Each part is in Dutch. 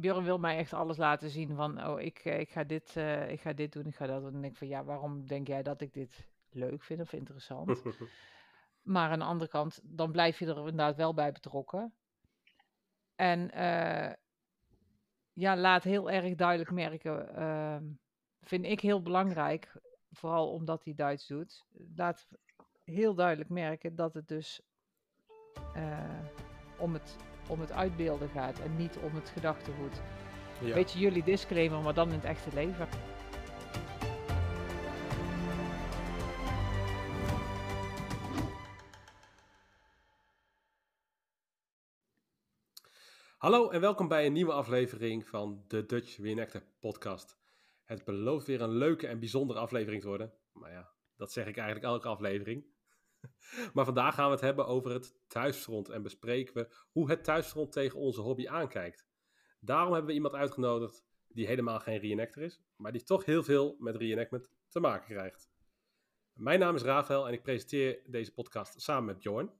Björn wil mij echt alles laten zien van, oh, ik, eh, ik, ga dit, eh, ik ga dit doen, ik ga dat doen. En dan denk ik van, ja, waarom denk jij dat ik dit leuk vind of interessant? maar aan de andere kant, dan blijf je er inderdaad wel bij betrokken. En eh, ja, laat heel erg duidelijk merken, ehm, vind ik heel belangrijk, vooral omdat hij Duits doet, laat heel duidelijk merken dat het dus om, het, om het uitbeelden gaat en niet om het gedachtegoed. Ja. Beetje jullie disclaimer, maar dan in het echte leven. Hallo en welkom bij een nieuwe aflevering van de Dutch Reenactor podcast. Het belooft weer een leuke en bijzondere aflevering te worden. Maar ja, dat zeg ik eigenlijk elke aflevering. maar vandaag gaan we het hebben over het thuisfront en bespreken we hoe het thuisfront tegen onze hobby aankijkt. Daarom hebben we iemand uitgenodigd die helemaal geen reenactor is, maar die toch heel veel met reenactment te maken krijgt. Mijn naam is Rafael en ik presenteer deze podcast samen met Bjorn.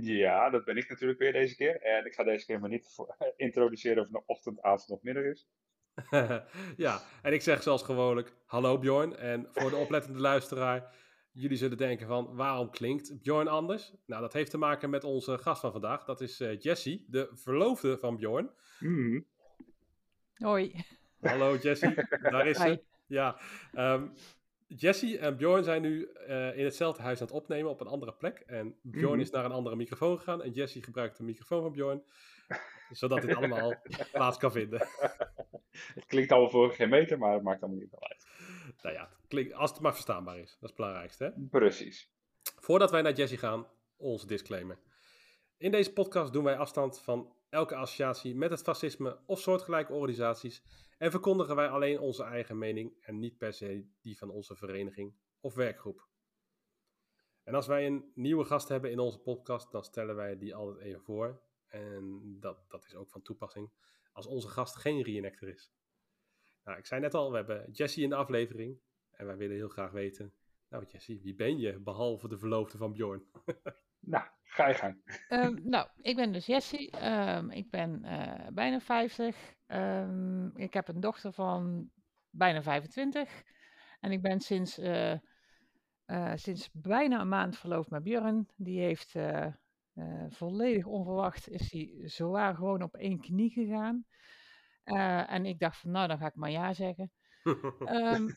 Ja, dat ben ik natuurlijk weer deze keer. En ik ga deze keer maar niet introduceren of het nou ochtend, avond of middag is. ja, en ik zeg zoals gewoonlijk, hallo Bjorn. En voor de oplettende luisteraar, jullie zullen denken van, waarom klinkt Bjorn anders? Nou, dat heeft te maken met onze gast van vandaag. Dat is eh, Jessie, de verloofde van Bjorn. Mhm. Hoi. Hallo Jessie, daar is Hi. ze. Ja, ehm, Jessie en Bjorn zijn nu eh, in hetzelfde huis aan het opnemen op een andere plek. En Bjorn Mhm. is naar een andere microfoon gegaan en Jessie gebruikt de microfoon van Bjorn. Zodat dit allemaal plaats kan vinden. Het klinkt allemaal voor geen meter, maar het maakt allemaal niet uit. Nou ja, het klinkt, als het maar verstaanbaar is. Dat is het belangrijkste. Hè? Precies. Voordat wij naar Jessie gaan, onze disclaimer. In deze podcast doen wij afstand van elke associatie met het fascisme of soortgelijke organisaties en verkondigen wij alleen onze eigen mening en niet per se die van onze vereniging of werkgroep. En als wij een nieuwe gast hebben in onze podcast, dan stellen wij die altijd even voor. En dat, dat is ook van toepassing als onze gast geen reenactor is. Nou, ik zei net al, we hebben Jessie in de aflevering en wij willen heel graag weten nou, Jessie, wie ben je behalve de verloofde van Bjorn? Nou, ga je gang. Ehm, nou, ik ben dus Jessie. Ehm, ik ben eh, bijna 50. Ehm, ik heb een dochter van bijna 25. En ik ben sinds, eh, eh, sinds bijna een maand verloofd met Björn. Die heeft eh, eh, volledig onverwacht, is hij zowaar gewoon op één knie gegaan. Eh, en ik dacht van, nou, dan ga ik maar ja zeggen. Ehm,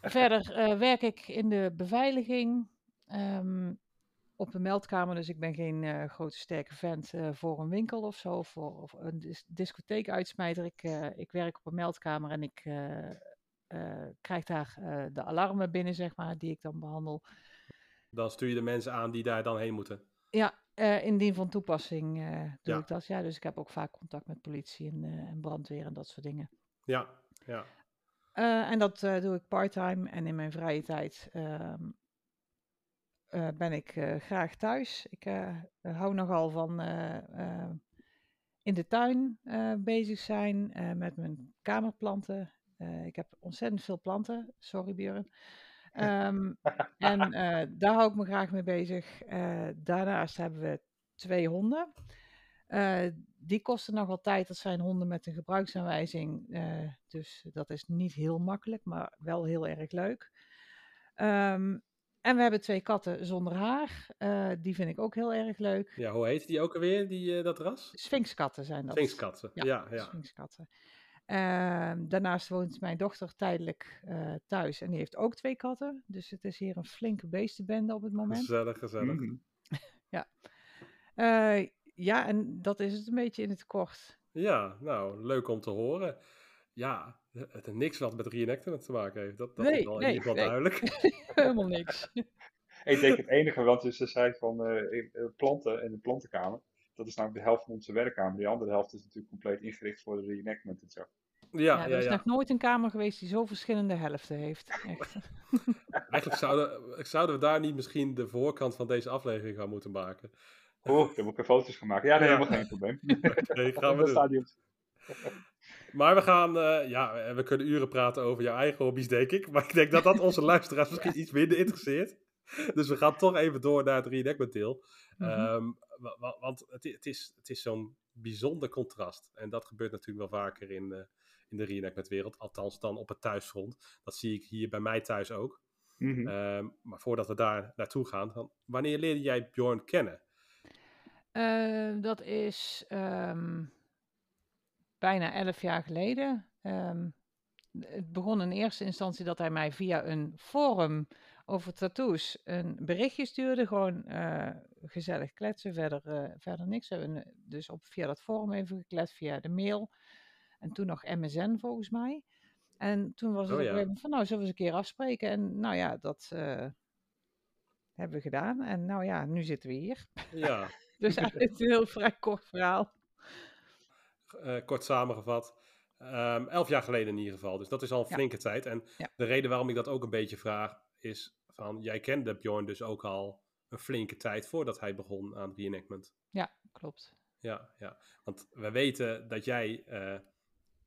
verder eh, werk ik in de beveiliging ehm, op een meldkamer. Dus ik ben geen eh, grote sterke vent voor een winkel of zo. Of, voor, of een dis discotheekuitsmijter. Ik, eh, ik werk op een meldkamer en ik krijg daar de alarmen binnen, zeg maar, die ik dan behandel. dan stuur je de mensen aan die daar dan heen moeten. Ja, eh, indien van toepassing eh, doe Ja. ik dat. Ja, dus ik heb ook vaak contact met politie en, eh, en brandweer en dat soort dingen. Ja, ja. En dat doe ik part-time en in mijn vrije tijd ehm, eh, ben ik graag thuis. Ik hou nogal van in de tuin bezig zijn met mijn kamerplanten. Ik heb ontzettend veel planten, sorry Björn. Ehm, en eh, daar hou ik me graag mee bezig. Eh, daarnaast hebben we twee honden. Eh, die kosten nogal tijd. Dat zijn honden met een gebruiksaanwijzing. dus dat is niet heel makkelijk, maar wel heel erg leuk. Ehm, en we hebben twee katten zonder haar. Die vind ik ook heel erg leuk. Ja, hoe heet die ook alweer, die, dat ras? Sphinxkatten zijn dat. Sphinxkatten. Ja, Ja, ja. Sphinxkatten. Ehm, daarnaast woont mijn dochter tijdelijk eh, thuis en die heeft ook twee katten. Dus het is hier een flinke beestenbende op het moment. Gezellig, gezellig. Mhm. Eh, ja, en dat is het een beetje in het kort. Ja, nou, leuk om te horen. Ja, het is niks wat met reenactment te maken heeft. Dat, dat Nee, is wel in nee, ieder geval nee. duidelijk. Helemaal niks. Ik denk het enige, want ze zei van eh, eh, planten in de plantenkamer. Dat is namelijk de helft van onze werkkamer. Die andere helft is natuurlijk compleet ingericht voor de reenactment en zo. Ja, Ja, ja, er is ja. nog nooit een kamer geweest die zo verschillende helften heeft. Echt. Eigenlijk zouden, zouden we daar niet misschien de voorkant van deze aflevering gaan moeten maken. Daar moet ik er foto's van maken. Ja, nee, Ja. helemaal geen probleem. Oké, gaan we doen. Maar we gaan, eh, ja, we kunnen uren praten over jouw eigen hobby's, denk ik. Maar ik denk dat dat onze luisteraars misschien iets minder interesseert. Dus we gaan toch even door naar het reenactment deel. Mhm. Ehm, wa- wa- want het, het is, het is zo'n bijzonder contrast. En dat gebeurt natuurlijk wel vaker in, uh, in de reenactment-wereld. Althans dan op het thuisfront. Dat zie ik hier bij mij thuis ook. Mm maar voordat we daar naartoe gaan, dan, wanneer leerde jij Bjorn kennen? Uh, dat is um, bijna elf jaar geleden. Het begon in eerste instantie dat hij mij via een forum over tattoos een berichtje stuurde. Gewoon uh, gezellig kletsen, verder, uh, verder niks. We hebben dus op, via dat forum even gekletst, via de mail. En toen nog MSN volgens mij. En toen was het oh, ja. van, nou, zullen we eens een keer afspreken? En nou ja, dat uh, hebben we gedaan. En nou ja, nu zitten we hier. Ja. dus eigenlijk is een heel vrij kort verhaal. kort samengevat. Um, elf jaar geleden in ieder geval. Dus dat is al een flinke tijd. En ja. de reden waarom ik dat ook een beetje vraag, is van, jij kende Bjorn dus ook al een flinke tijd voordat hij begon aan reenactment. Ja, klopt. Ja, ja. want we weten dat jij, uh,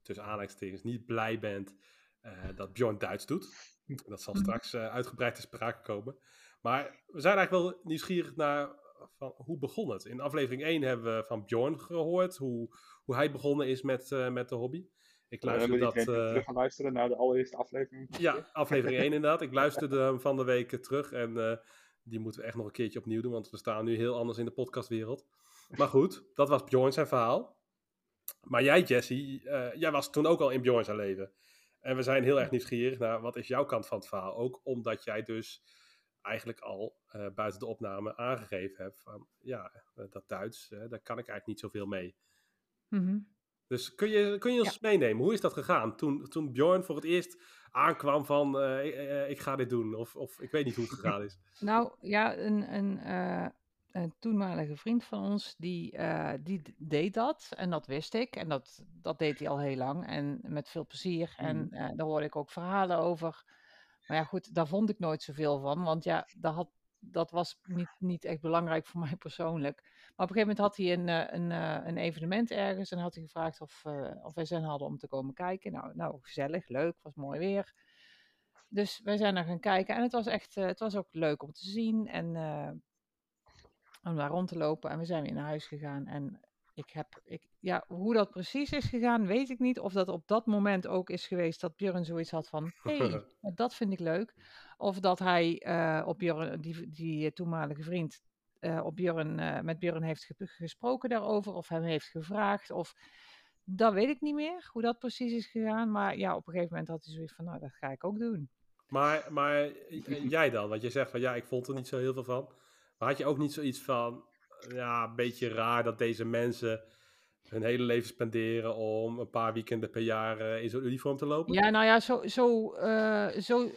tussen aanleidingstekens, niet blij bent uh, dat Bjorn Duits doet. Dat zal straks uh, uitgebreid te sprake komen. Maar we zijn eigenlijk wel nieuwsgierig naar van, hoe begon het? In aflevering 1 hebben we van Bjorn gehoord hoe, hoe hij begonnen is met, met de hobby. Ik luisterde dat... Uh, terug gaan luisteren naar de allereerste aflevering. Ja, aflevering 1 inderdaad. Ik luisterde hem van de week terug en uh, die moeten we echt nog een keertje opnieuw doen, want we staan nu heel anders in de podcastwereld. Maar goed, dat was Bjorn zijn verhaal. Maar jij, Jesse, uh, jij was toen ook al in Bjorn zijn leven. En we zijn heel erg nieuwsgierig naar wat is jouw kant van het verhaal. Ook omdat jij dus eigenlijk al uh, buiten de opname aangegeven hebt van ja, dat Duits, daar kan ik eigenlijk niet zoveel mee. Mm dus kun je, kun je ons meenemen? Hoe is dat gegaan? Toen, toen Bjorn voor het eerst aankwam van uh, ik, uh, ik, ga dit doen. Of, of ik weet niet hoe het gegaan is. nou ja, een, een, uh, een toenmalige vriend van ons die, die deed dat. En dat wist ik. En dat, dat deed hij al heel lang. En met veel plezier. Mm. En daar hoorde ik ook verhalen over. Maar ja, goed, daar vond ik nooit zoveel van. Want ja, daar had dat was niet, niet echt belangrijk voor mij persoonlijk. Maar op een gegeven moment had hij een, eh, een, eh, een evenement ergens en had hij gevraagd of, uh, of wij zin hadden om te komen kijken. Nou, nou, gezellig, leuk, was mooi weer. Dus wij zijn er gaan kijken en het was echt, het was ook leuk om te zien en om daar rond te lopen. En we zijn weer naar huis gegaan en ik heb, ik, ja, hoe dat precies is gegaan, weet ik niet. Of dat op dat moment ook is geweest dat Björn zoiets had van, hé, hey, dat vind ik leuk. Of dat hij uh, op Björn, die, die toenmalige vriend, uh, op Björn, uh, met Björn heeft gesproken daarover. Of hem heeft gevraagd. Of, dat weet ik niet meer, hoe dat precies is gegaan. Maar ja, op een gegeven moment had hij zoiets van, nou, dat ga ik ook doen. Maar, maar jij dan? Want je zegt van, ja, ik vond er niet zo heel veel van. Maar had je ook niet zoiets van, ja, een beetje raar dat deze mensen hun hele leven spenderen om een paar weekenden per jaar uh, in zo'n uniform te lopen? Ja, nou ja, zo, zo, uh, zo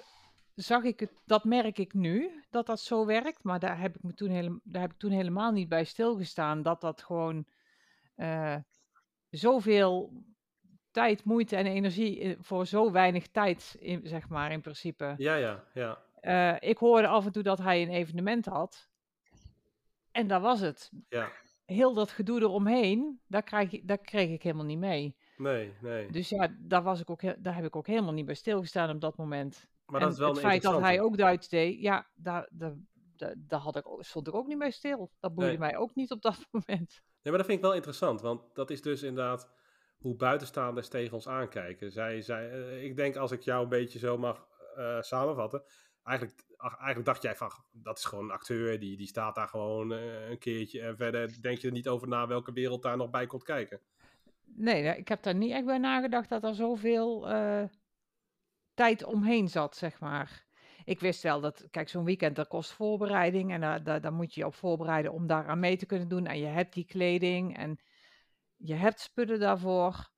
zag ik het, dat merk ik nu, dat dat zo werkt. Maar daar heb ik, me toen, hele, daar heb ik toen helemaal niet bij stilgestaan. Dat dat gewoon uh, zoveel tijd, moeite en energie voor zo weinig tijd, in, zeg maar, in principe. Ja, ja, ja. ik hoorde af en toe dat hij een evenement had. En dat was het. Ja. Heel dat gedoe eromheen, daar, krijg, daar kreeg ik helemaal niet mee. Nee, nee. Dus ja, daar, was ik ook, daar heb ik ook helemaal niet bij stilgestaan op dat moment. Maar dat is wel het feit dat hij ook Duits deed, ja, daar, daar, daar, had ik, stond ik ook niet bij stil. Dat boeide mij ook niet op dat moment. Nee, maar dat vind ik wel interessant, want dat is dus inderdaad hoe buitenstaanders tegen ons aankijken. Zij, zij, uh, ik denk als ik jou een beetje zo mag uh, samenvatten, eigenlijk, eigenlijk dacht jij van, dat is gewoon een acteur, die, die staat daar gewoon uh, een keertje. En verder denk je er niet over na welke wereld daar nog bij komt kijken. Nee, ik heb daar niet echt bij nagedacht dat er zoveel uh, tijd omheen zat, zeg maar. Ik wist wel dat, kijk, zo'n weekend dat kost voorbereiding en daar moet je je op voorbereiden om daaraan mee te kunnen doen. En je hebt die kleding en je hebt spullen daarvoor.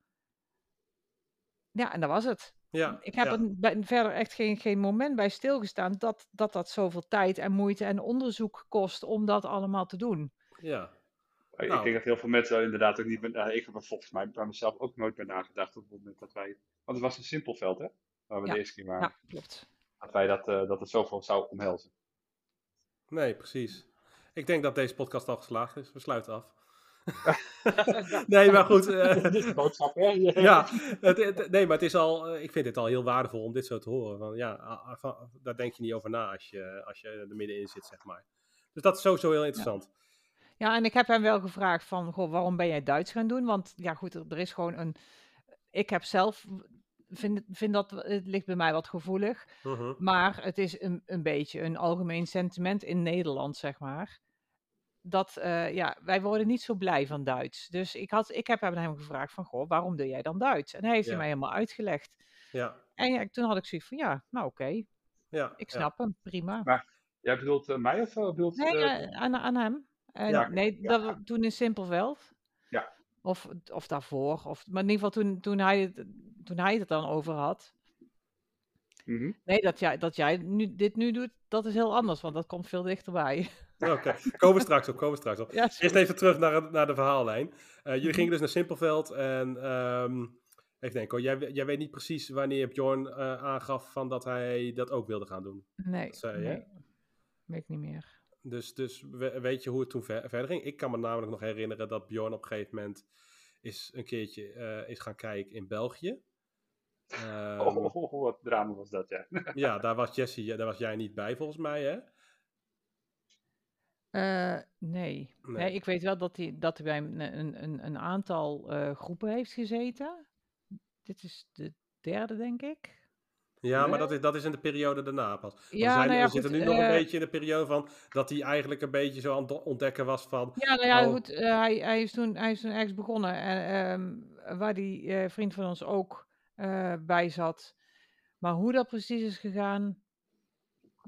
Ja, en dat was het. Ja, ik heb ja. er bij- verder echt geen, geen moment bij stilgestaan dat, dat dat zoveel tijd en moeite en onderzoek kost om dat allemaal te doen. Ja, Ik Nou. denk dat heel veel mensen daar inderdaad ook niet... bij- nou, ik heb er volgens mij bij mezelf ook nooit bij nagedacht op het moment dat wij... Want het was een simpel veld, hè? Waar we Ja. de eerste keer waren. Ja, klopt. Dat wij dat, eh, dat het zoveel zou omhelzen. nee, precies. Ik denk dat deze podcast al geslaagd is. We sluiten af. nee, maar goed. eh, Dit is de boodschap, hè? ja, het, het- nee, maar het is al, eh, ik vind het al heel waardevol om dit zo te horen. Want ja, van- daar denk je niet over na als je, als je er middenin zit, zeg maar. Dus dat is sowieso heel interessant. Ja, en ik heb hem wel gevraagd van, goh, waarom ben jij Duits gaan doen? Want ja, goed, er, er is gewoon een... Ik heb zelf, vind, vind dat, het ligt bij mij wat gevoelig. Mhm. Maar het is een, een beetje een algemeen sentiment in Nederland, zeg maar. Dat, eh, ja, wij worden niet zo blij van Duits. Dus ik, had, ik heb aan hem gevraagd van, goh, waarom doe jij dan Duits? En hij heeft Ja. het mij helemaal uitgelegd. Ja, En ja, toen had ik zoiets van, ja, nou oké, ja. ik ja. snap hem, prima. Maar Jij bedoelt eh, mij of eh, bedoelt... Nee, aan, aan hem. En Ja, nee, ja. dat, toen in Simpelveld. Ja. Of, of daarvoor. Of, maar in ieder geval toen, toen, hij het, toen hij het dan over had. mhm. Nee, dat jij, dat jij nu, dit nu doet, dat is heel anders, want dat komt veel dichterbij. Oké, komen we straks op, komen we straks op. ja, Eerst even terug naar, naar de verhaallijn. Eh, jullie gingen dus naar Simpelveld en ehm even denken, hoor, jij, jij weet niet precies wanneer Bjorn eh, aangaf van dat hij dat ook wilde gaan doen. nee, dat zei nee, weet ik niet meer. Dus, dus we- weet je hoe het toen ver- verder ging? Ik kan me namelijk nog herinneren dat Bjorn op een gegeven moment is een keertje eh, is gaan kijken in België. Ehm, oh, oh, oh, wat drama was dat, ja. Ja, daar was Jessie, daar was jij niet bij volgens mij, hè? Nee. Nee. nee. ik weet wel dat hij, dat hij bij een, een, een, aantal eh, groepen heeft gezeten. Dit is de derde, denk ik. Ja, maar dat is, dat is in de periode daarna pas. Want Ja, we, zijn, nou ja, we zitten nu nog een eh, beetje in de periode van dat hij eigenlijk een beetje zo aan het ontdekken was van. Ja, nou ja, Oh. goed. eh, hij, hij, is toen, hij is toen ergens begonnen. En, ehm, waar die vriend van ons ook bij zat. Maar hoe dat precies is gegaan,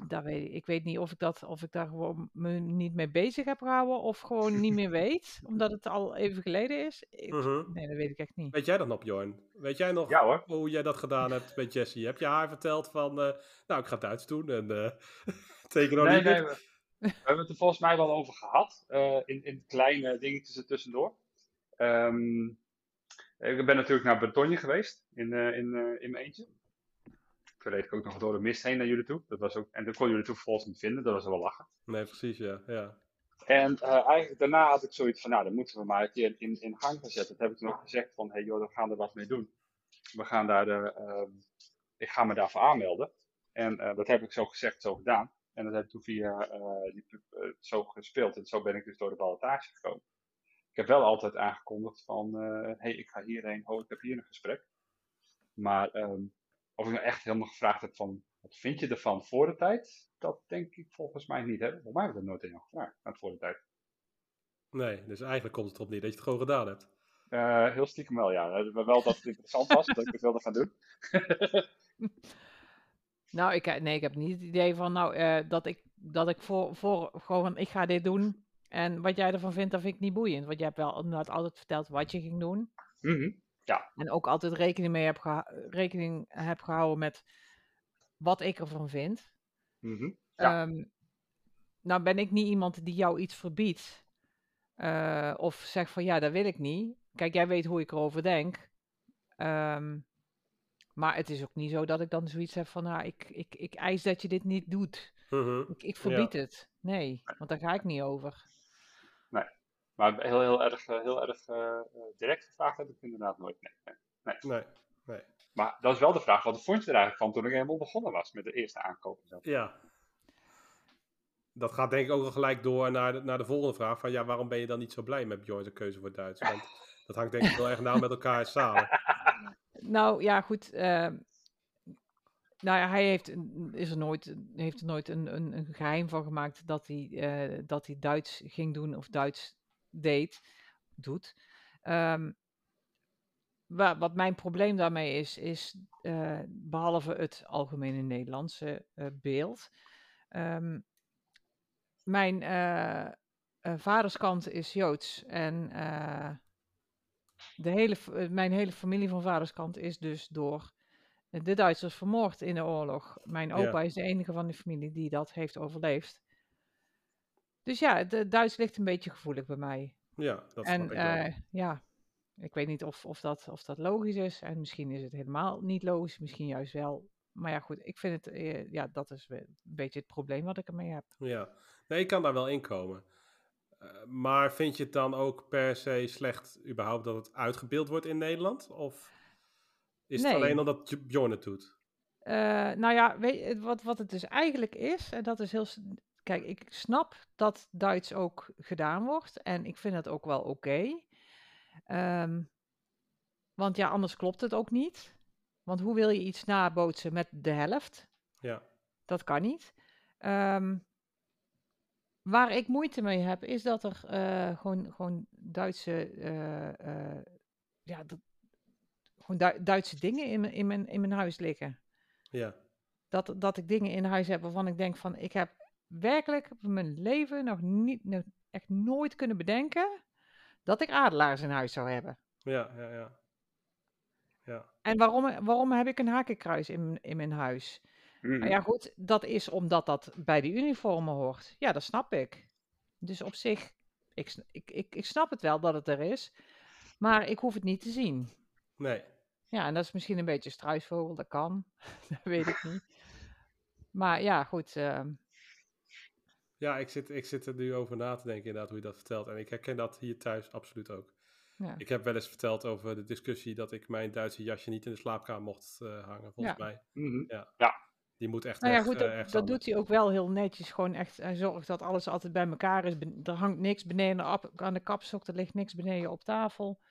weet ik. Ik weet niet of ik, dat, of ik daar gewoon me niet mee bezig heb gehouden. Of gewoon niet meer weet. Omdat het al even geleden is. Ik- Mhm. Nee, dat weet ik echt niet. Weet jij dat nog, Bjorn? Weet jij nog Ja hoor. hoe jij dat gedaan hebt met Jessie? Heb je haar verteld van, eh, nou, ik ga Duits doen en eh teken nog Nee, niet. nee, we, we hebben het er volgens mij wel over gehad. eh, in, in kleine dingetjes ertussendoor. Ehm, ik ben natuurlijk naar Bretagne geweest. In, eh, in, in mijn eentje. Toen reed ik ook nog door de mist heen naar jullie toe. Dat was ook, en toen kon jullie toen vervolgens niet vinden. Dat was wel lachen. Nee, precies, ja. ja. En eh, eigenlijk daarna had ik zoiets van, nou, dan moeten we maar een keer in, in gang gaan zetten. Dat heb ik toen ook gezegd van, hey joh, we gaan er wat mee doen. We gaan daar, de, ehm, ik ga me daarvoor aanmelden. En eh, dat heb ik zo gezegd, zo gedaan. En dat heb ik toen via die, zo gespeeld. En zo ben ik dus door de ballotage gekomen. Ik heb wel altijd aangekondigd van, hé, hey, ik ga hierheen, oh, ik heb hier een gesprek. Maar ehm, of ik nou echt helemaal gevraagd heb van, wat vind je ervan voor de tijd? Dat denk ik volgens mij niet. Hè? Volgens mij heb ik dat nooit jou gevraagd, aan het voor de tijd. Nee, dus eigenlijk komt het erop neer dat je het gewoon gedaan hebt. Eh, heel stiekem wel, ja. Maar wel dat het interessant was, dat ik het wilde gaan doen. Nou, ik, nee, ik heb niet het idee van, nou, eh, dat ik, dat ik voor, voor gewoon, ik ga dit doen. En wat jij ervan vindt, dat vind ik niet boeiend. Want jij hebt wel inderdaad altijd verteld wat je ging doen. Mhm. En ook altijd rekening mee heb, geha- rekening heb gehouden met wat ik ervan vind. Mhm. Ja. Ehm, nou ben ik niet iemand die jou iets verbiedt. eh, of zegt van ja, dat wil ik niet. Kijk, jij weet hoe ik erover denk. Ehm, maar het is ook niet zo dat ik dan zoiets heb van, nou, ik, ik, ik eis dat je dit niet doet. Mhm. Ik, ik verbied het. Nee, want daar ga ik niet over. Maar heel, heel erg, eh, heel erg eh, eh, direct gevraagd heb ik inderdaad nooit. Nee, nee. Nee, nee. Maar dat is wel de vraag, wat vond je er eigenlijk van toen ik helemaal begonnen was met de eerste aankoop? Ja. Dat gaat denk ik ook wel gelijk door naar de, naar de volgende vraag. Van ja, waarom ben je dan niet zo blij met Bjorn's keuze voor Duits? Want dat hangt denk ik heel erg nauw met elkaar samen. Nou ja, goed. ehm, nou ja, hij heeft, is er nooit, heeft er nooit een, een, een geheim van gemaakt dat hij, eh, dat hij Duits ging doen of Duits deed, doet. Wa- wat mijn probleem daarmee is, is eh, behalve het algemene Nederlandse eh, beeld. ehm, mijn eh, vaderskant is Joods en de hele, mijn hele familie van vaderskant is dus door de Duitsers vermoord in de oorlog. Mijn Ja. opa is de enige van de familie die dat heeft overleefd. Dus ja, de Duits ligt een beetje gevoelig bij mij. Ja, dat snap en ik wel. eh, ja, ik weet niet of, of, dat, of dat logisch is. En misschien is het helemaal niet logisch, misschien juist wel. Maar ja, goed, ik vind het, eh, ja, dat is een beetje het probleem wat ik ermee heb. Ja, nee, ik kan daar wel in komen. Eh, maar vind je het dan ook per se slecht überhaupt dat het uitgebeeld wordt in Nederland? Of is het alleen omdat Bjorn het doet? Eh, nou ja, weet, wat, wat het dus eigenlijk is, en dat is heel. Kijk, ik snap dat Duits ook gedaan wordt. En ik vind het ook wel oké. Ehm, want ja, anders klopt het ook niet. Want hoe wil je iets nabootsen met de helft? Ja. Dat kan niet. Ehm, waar ik moeite mee heb, is dat er eh, gewoon, gewoon Duitse, eh, eh, ja, dat, gewoon Du- Duitse dingen in, mijn- in, mijn, in mijn huis liggen. Ja. Dat, dat ik dingen in huis heb waarvan ik denk van, ik heb werkelijk in mijn leven nog niet, nog echt nooit kunnen bedenken dat ik adelaars in huis zou hebben. Ja, ja, ja. Ja, En waarom, waarom heb ik een hakenkruis in, mijn- in mijn huis? Mhm. Nou ja, goed, dat is omdat dat bij de uniformen hoort. Ja, dat snap ik. Dus op zich, ik, ik, ik, ik snap het wel dat het er is, maar ik hoef het niet te zien. nee. Ja, en dat is misschien een beetje struisvogel, dat kan. dat weet ik niet. Maar ja, goed. ehm, Ja, ik zit, ik zit er nu over na te denken inderdaad hoe je dat vertelt. En ik herken dat hier thuis absoluut ook. ja. Ik heb wel eens verteld over de discussie dat ik mijn Duitse jasje niet in de slaapkamer mocht eh, hangen, volgens Ja. mij. Mhm. Die moet echt Nou ja, weg, goed, eh, dat, ergens dat anders. doet hij ook wel heel netjes. Gewoon echt, hij zorgt dat alles altijd bij elkaar is. Er hangt niks beneden op, aan de kapstok, er ligt niks beneden op tafel.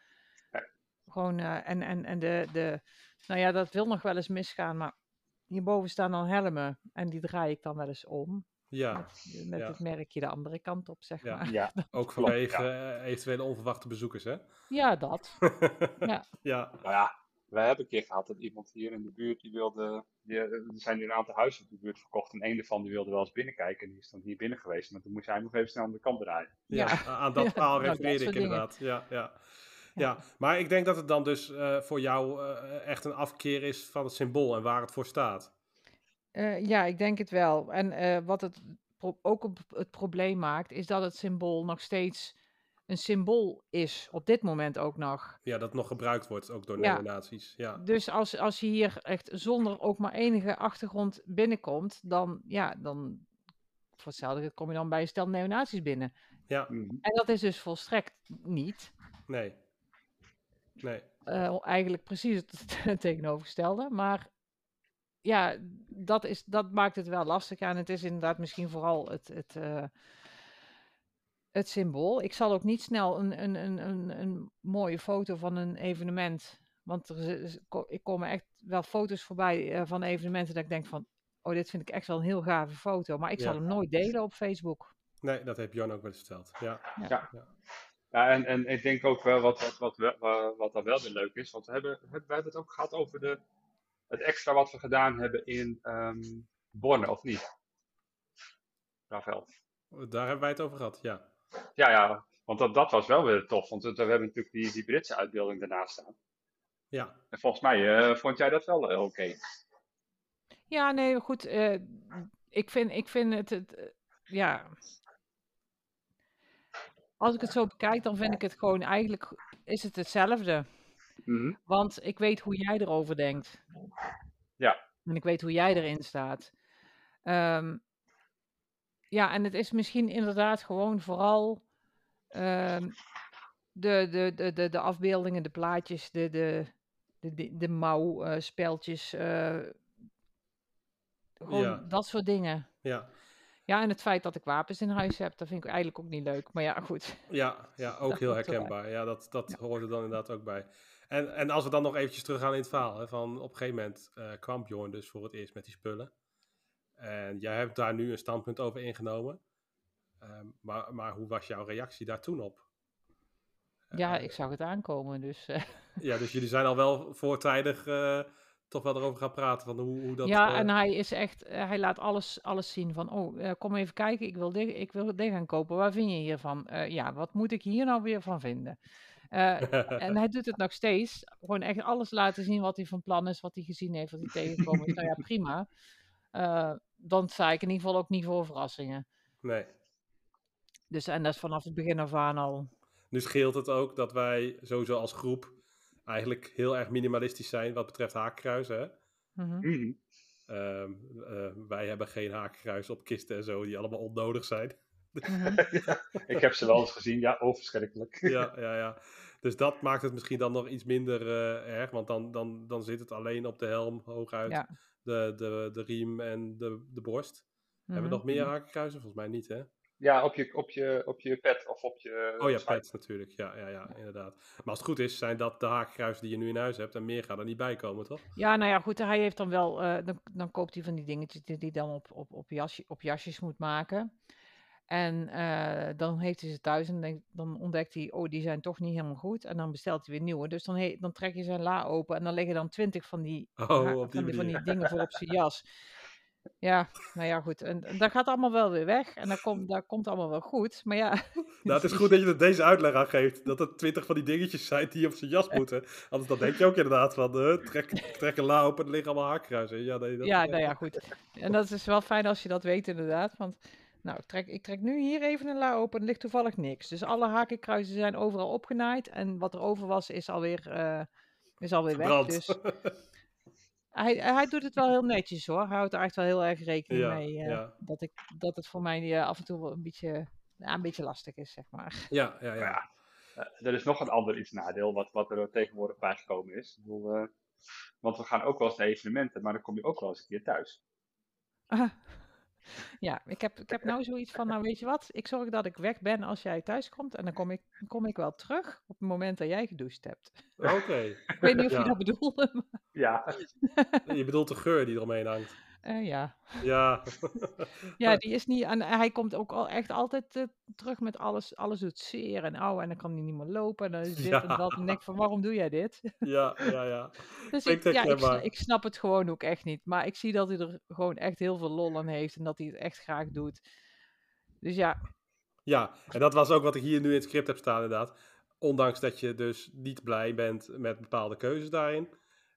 Gewoon, eh, en, en, en de, de, nou ja, dat wil nog wel eens misgaan, maar hierboven staan dan helmen. En die draai ik dan wel eens om. Ja, Met, met ja. het merkje de andere kant op, zeg Ja. maar. Ja, ook vanwege eh, eventuele onverwachte bezoekers, hè? Ja, dat. Ja. ja, nou ja, wij hebben een keer gehad dat iemand hier in de buurt, die wilde, die, er zijn nu een aantal huizen in de buurt verkocht en een daarvan die wilde wel eens binnenkijken en die is dan hier binnen geweest, maar toen moest hij nog even snel aan de kant draaien. ja, Ja. aan dat paal nou, dat refereerde ik dingen. inderdaad. Ja, ja. Ja. Ja. maar ik denk dat het dan dus eh, voor jou eh, echt een afkeer is van het symbool en waar het voor staat. Eh, ja, ik denk het wel. En eh, wat het pro- ook op het probleem maakt, is dat het symbool nog steeds een symbool is. Op dit moment ook nog. Ja, dat nog gebruikt wordt, ook door Ja. neonazies. Ja, Dus als, als je hier echt zonder ook maar enige achtergrond binnenkomt, dan, ja, dan voor hetzelfde kom je dan bij een stel neonazies binnen. ja, Mhm. En dat is dus volstrekt niet. nee. Nee, Eh, eigenlijk precies het tegenovergestelde. Maar ja, dat, is, dat maakt het wel lastig. Ja, en het is inderdaad misschien vooral het, het, eh, het symbool. Ik zal ook niet snel een, een, een, een, een mooie foto van een evenement. Want er is- ik kom echt wel foto's voorbij eh, van evenementen dat ik denk van... Oh, dit vind ik echt wel een heel gave foto. Maar ik zal Ja. hem nooit delen op Facebook. nee, dat heeft Jan ook wel eens verteld. Ja, Ja, en, en ik denk ook wel wat, wat, wat, wel- wa- wat dan wel weer leuk is, want we hebben, hebben wij het ook gehad over de, het extra wat we gedaan hebben in ehm Borne, of niet? Rafael. daar hebben wij het over gehad, ja. Ja, ja, want dat, dat was wel weer tof, want we we hebben natuurlijk die, die Britse uitbeelding daarnaast staan. Ja, En volgens mij eh, vond jij dat wel eh, oké. Ja, nee, goed. eh, ik, vind, ik vind het, het ja. Als ik het zo bekijk, dan vind ik het gewoon eigenlijk is het hetzelfde. Mhm. Want ik weet hoe jij erover denkt. Ja. En ik weet hoe jij erin staat. Ehm, ja, en het is misschien inderdaad gewoon vooral ehm, de, de, de, de, de afbeeldingen, de plaatjes, de, de, de, de, de mouwspeltjes. eh gewoon Ja. dat soort dingen. ja, Ja, en het feit dat ik wapens in huis heb, dat vind ik eigenlijk ook niet leuk. Maar ja, goed. ja, ja ook Dat heel herkenbaar. Ja, dat, dat Ja. hoort er dan inderdaad ook bij. En, en als we dan nog eventjes teruggaan in het verhaal, hè, van op een gegeven moment eh, kwam Bjorn dus voor het eerst met die spullen. En jij hebt daar nu een standpunt over ingenomen. Ehm, maar, maar hoe was jouw reactie daar toen op? Ja, Eh, ik zag het aankomen. Dus eh, Ja, dus jullie zijn al wel voortijdig toch wel erover gaan praten van hoe, hoe dat... ja, en hij is echt, hij laat alles, alles zien van, oh, kom even kijken, ik wil dit, ik wil dit gaan kopen. Waar vind je hiervan? Ja, wat moet ik hier nou weer van vinden? Eh, en hij doet het nog steeds. Gewoon echt alles laten zien wat hij van plan is, wat hij gezien heeft, wat hij tegengekomen is. Nou ja, prima. Eh, dan sta ik in ieder geval ook niet voor verrassingen. Nee. Dus, en dat is vanaf het begin af aan al. Nu scheelt het ook dat wij sowieso als groep eigenlijk heel erg minimalistisch zijn wat betreft haakkruisen. Hè? Mhm. Mhm. Ehm, eh, wij hebben geen haakkruis op kisten en zo die allemaal onnodig zijn. Mhm. Ja, ik heb ze wel eens gezien, ja, oh verschrikkelijk. ja, ja, ja. Dus dat maakt het misschien dan nog iets minder eh, erg, want dan, dan, dan zit het alleen op de helm hooguit, Ja. de, de, de riem en de, de borst. Hebben we Mhm. nog meer hakenkruizen? Volgens mij niet, hè? Ja, op je, op je, op je pet of op je Oh ja, site. pets natuurlijk. Ja, ja, ja, inderdaad. Maar als het goed is, zijn dat de hakenkruizen die je nu in huis hebt. En meer gaat er niet bij komen, toch? Ja, nou ja, goed, hij heeft dan wel, eh, dan, dan koopt hij van die dingetjes die hij dan op, op, op, jasje, op jasjes moet maken. En eh, dan heeft hij ze thuis en dan ontdekt hij, oh, die zijn toch niet helemaal goed. En dan bestelt hij weer nieuwe. Dus dan, he, dan trek je zijn la open en dan liggen dan twintig van die, Oh, ha- van, die, van die dingen voor op zijn jas. Ja, nou ja, goed. En, en dat gaat allemaal wel weer weg. En dat komt, dat komt allemaal wel goed. Maar ja, Nou, het is goed dat je er deze uitleg aan geeft. Dat er twintig van die dingetjes zijn die op zijn jas moeten. Anders dan denk je ook inderdaad van, eh, trek, trek een la open, er liggen allemaal hakenkruizen. Ja, nee, dat, Ja, nou ja, goed. En dat is wel fijn als je dat weet, inderdaad. Want, nou, ik trek, ik trek nu hier even een la open en er ligt toevallig niks. Dus alle hakenkruizen zijn overal opgenaaid. En wat er over was, is alweer, eh is alweer weg. Dus hij, hij doet het wel heel netjes hoor. Hij houdt er echt wel heel erg rekening Ja, mee. eh, ja. dat, ik, dat het voor mij eh, af en toe wel een beetje, een beetje lastig is, zeg maar. ja, ja, ja. Ja. Er is nog een ander iets nadeel wat, wat er tegenwoordig bijgekomen is. Ik bedoel, eh, want we gaan ook wel eens naar evenementen, maar dan kom je ook wel eens een keer thuis. Ah. Ja, ik heb, ik heb nou zoiets van, nou weet je wat, ik zorg dat ik weg ben als jij thuis komt en dan kom ik, kom ik wel terug op het moment dat jij gedoucht hebt. Oké. Ik weet niet of Ja. je dat bedoelde, maar Ja, Je bedoelt de geur die eromheen hangt. Eh, ja. Ja. Ja, die is niet, en hij komt ook al echt altijd eh, terug met alles, alles doet zeer en ouw en dan kan hij niet meer lopen en dan is dit en dat en denk ik van, waarom doe jij dit? ja, ja, ja. Dus ja, ik snap het gewoon ook echt niet, maar ik zie dat hij er gewoon echt heel veel lol aan heeft en dat hij het echt graag doet. Dus ja, Ja, en dat was ook wat ik hier nu in het script heb staan inderdaad. Ondanks dat je dus niet blij bent met bepaalde keuzes daarin,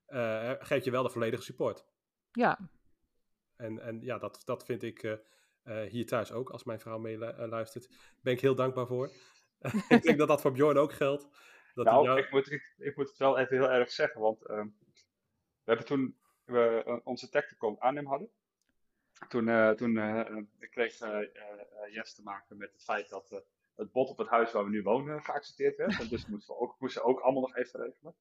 eh geef je wel de volledige support. ja, En, en ja, dat, dat vind ik eh, eh, hier thuis ook, als mijn vrouw meeluistert. ben ik heel dankbaar voor. ik denk dat dat voor Bjorn ook geldt. Dat hij nou, jou- ik, moet, ik, ik moet het wel even heel erg zeggen, want ehm, we hebben toen we eh, onze tacticom Arnhem hadden, toen, eh, toen eh, eh, kreeg eh, eh, eh, Jens te maken met het feit dat eh, het bod op het huis waar we nu wonen geaccepteerd werd. En dus moesten we ook, moesten we ook allemaal nog even regelen.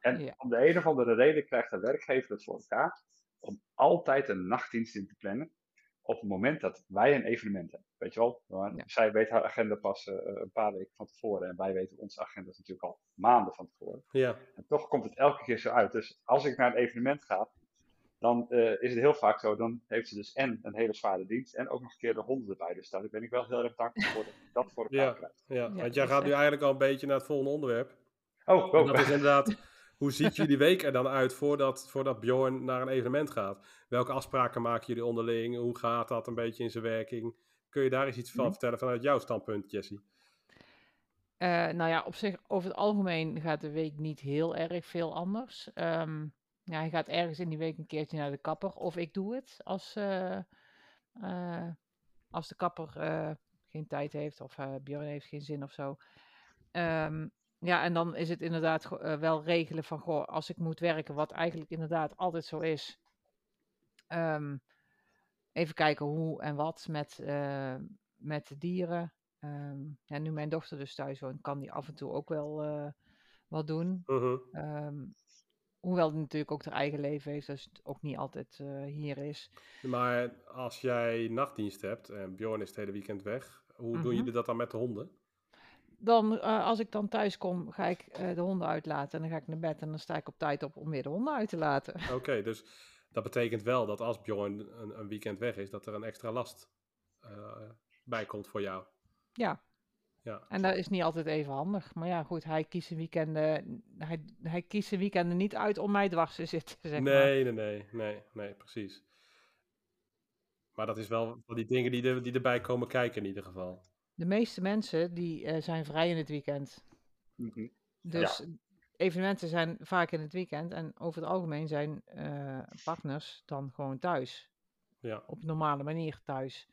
En Ja. om de een of andere reden krijgt de werkgever het voor elkaar om altijd een nachtdienst in te plannen op het moment dat wij een evenement hebben. Weet je wel, Ja. zij weet haar agenda pas eh, een paar weken van tevoren en wij weten onze agenda's natuurlijk al maanden van tevoren. Ja, En toch komt het elke keer zo uit. Dus als ik naar een evenement ga, dan eh, is het heel vaak zo. Dan heeft ze dus en een hele zware dienst en ook nog een keer de honden erbij. Dus daar ben ik wel heel erg dankbaar voor dat dat voor elkaar Ja. krijg. ja. want jij is gaat nu eigenlijk al een beetje naar het volgende onderwerp. Oh, En oh. dat is inderdaad, hoe ziet jullie week er dan uit voordat, voordat Bjorn naar een evenement gaat? Welke afspraken maken jullie onderling? Hoe gaat dat een beetje in zijn werking? Kun je daar eens iets van Mhm. vertellen vanuit jouw standpunt, Jessie? Eh, nou ja, op zich, over het algemeen gaat de week niet heel erg veel anders. Ehm, ja, hij gaat ergens in die week een keertje naar de kapper. Of ik doe het als, eh, eh, als de kapper geen tijd heeft of Björn heeft geen zin of zo. Ehm, ja, en dan is het inderdaad eh, wel regelen van, goh, als ik moet werken, wat eigenlijk inderdaad altijd zo is. ehm, even kijken hoe en wat met, eh, met de dieren. Ehm, ja, nu mijn dochter dus thuis woont, kan die af en toe ook wel eh, wat doen. Mhm. Ehm, hoewel die natuurlijk ook haar eigen leven heeft, dus het ook niet altijd hier is. Maar als jij nachtdienst hebt en Bjorn is het hele weekend weg, hoe doen Mhm. jullie dat dan met de honden? Dan, eh, als ik dan thuis kom, ga ik eh, de honden uitlaten en dan ga ik naar bed en dan sta ik op tijd op om weer de honden uit te laten. Oké, dus dat betekent wel dat als Bjorn een, een weekend weg is, dat er een extra last eh, bij komt voor jou. Ja. Ja. En dat is niet altijd even handig. Maar ja, goed, hij kiest zijn weekenden, hij, hij kiest zijn weekenden niet uit om mij dwars te zitten, zeg maar. Nee, nee, nee, nee, nee, precies. Maar dat is wel van die dingen die, er, die erbij komen kijken in ieder geval. De meeste mensen die eh, zijn vrij in het weekend. Mhm. Dus evenementen zijn vaak in het weekend. En over het algemeen zijn eh, partners dan gewoon thuis. Ja, Op normale manier thuis.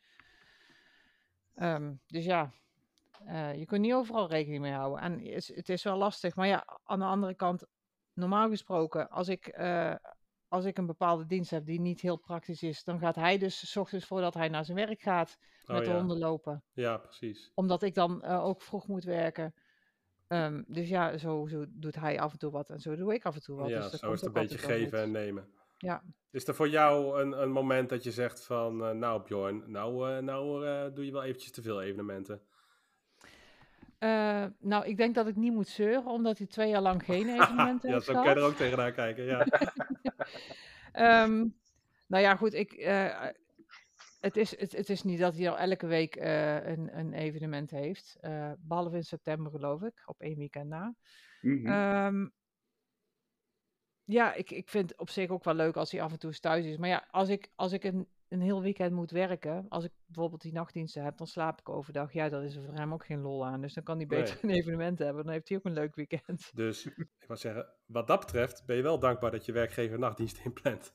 Ehm, dus ja, eh, je kunt niet overal rekening mee houden. En het is, het is wel lastig. Maar ja, aan de andere kant, normaal gesproken, als ik, als ik een bepaalde dienst heb die niet heel praktisch is, dan gaat hij dus s ochtends voordat hij naar zijn werk gaat Oh, met de honden lopen. ja precies. Omdat ik dan eh, ook vroeg moet werken. Ehm, dus ja, zo, zo doet hij af en toe wat en zo doe ik af en toe wat. Ja, dus zo is het een beetje geven en nemen. Ja. Is er voor jou een, een moment dat je zegt van, eh, nou Bjorn, nou, eh, nou doe je wel eventjes te veel evenementen? Eh, nou, ik denk dat ik niet moet zeuren, omdat hij twee jaar lang geen evenementen ja, heeft zo kan je er ook tegenaan kijken, ja. Ehm, nou ja, goed, ik, eh, het, is, het, het is niet dat hij al elke week eh, een, een evenement heeft. eh, behalve in september, geloof ik, op één weekend na. Mhm. Ehm, ja, ik, ik vind het op zich ook wel leuk als hij af en toe eens thuis is. Maar ja, als ik, als ik een, een heel weekend moet werken, als ik bijvoorbeeld die nachtdiensten heb, dan slaap ik overdag. Ja, dat is er voor hem ook geen lol aan. Dus dan kan hij beter een evenement hebben. Dan heeft hij ook een leuk weekend. Dus ik wou zeggen, wat dat betreft ben je wel dankbaar dat je werkgever nachtdienst inplant.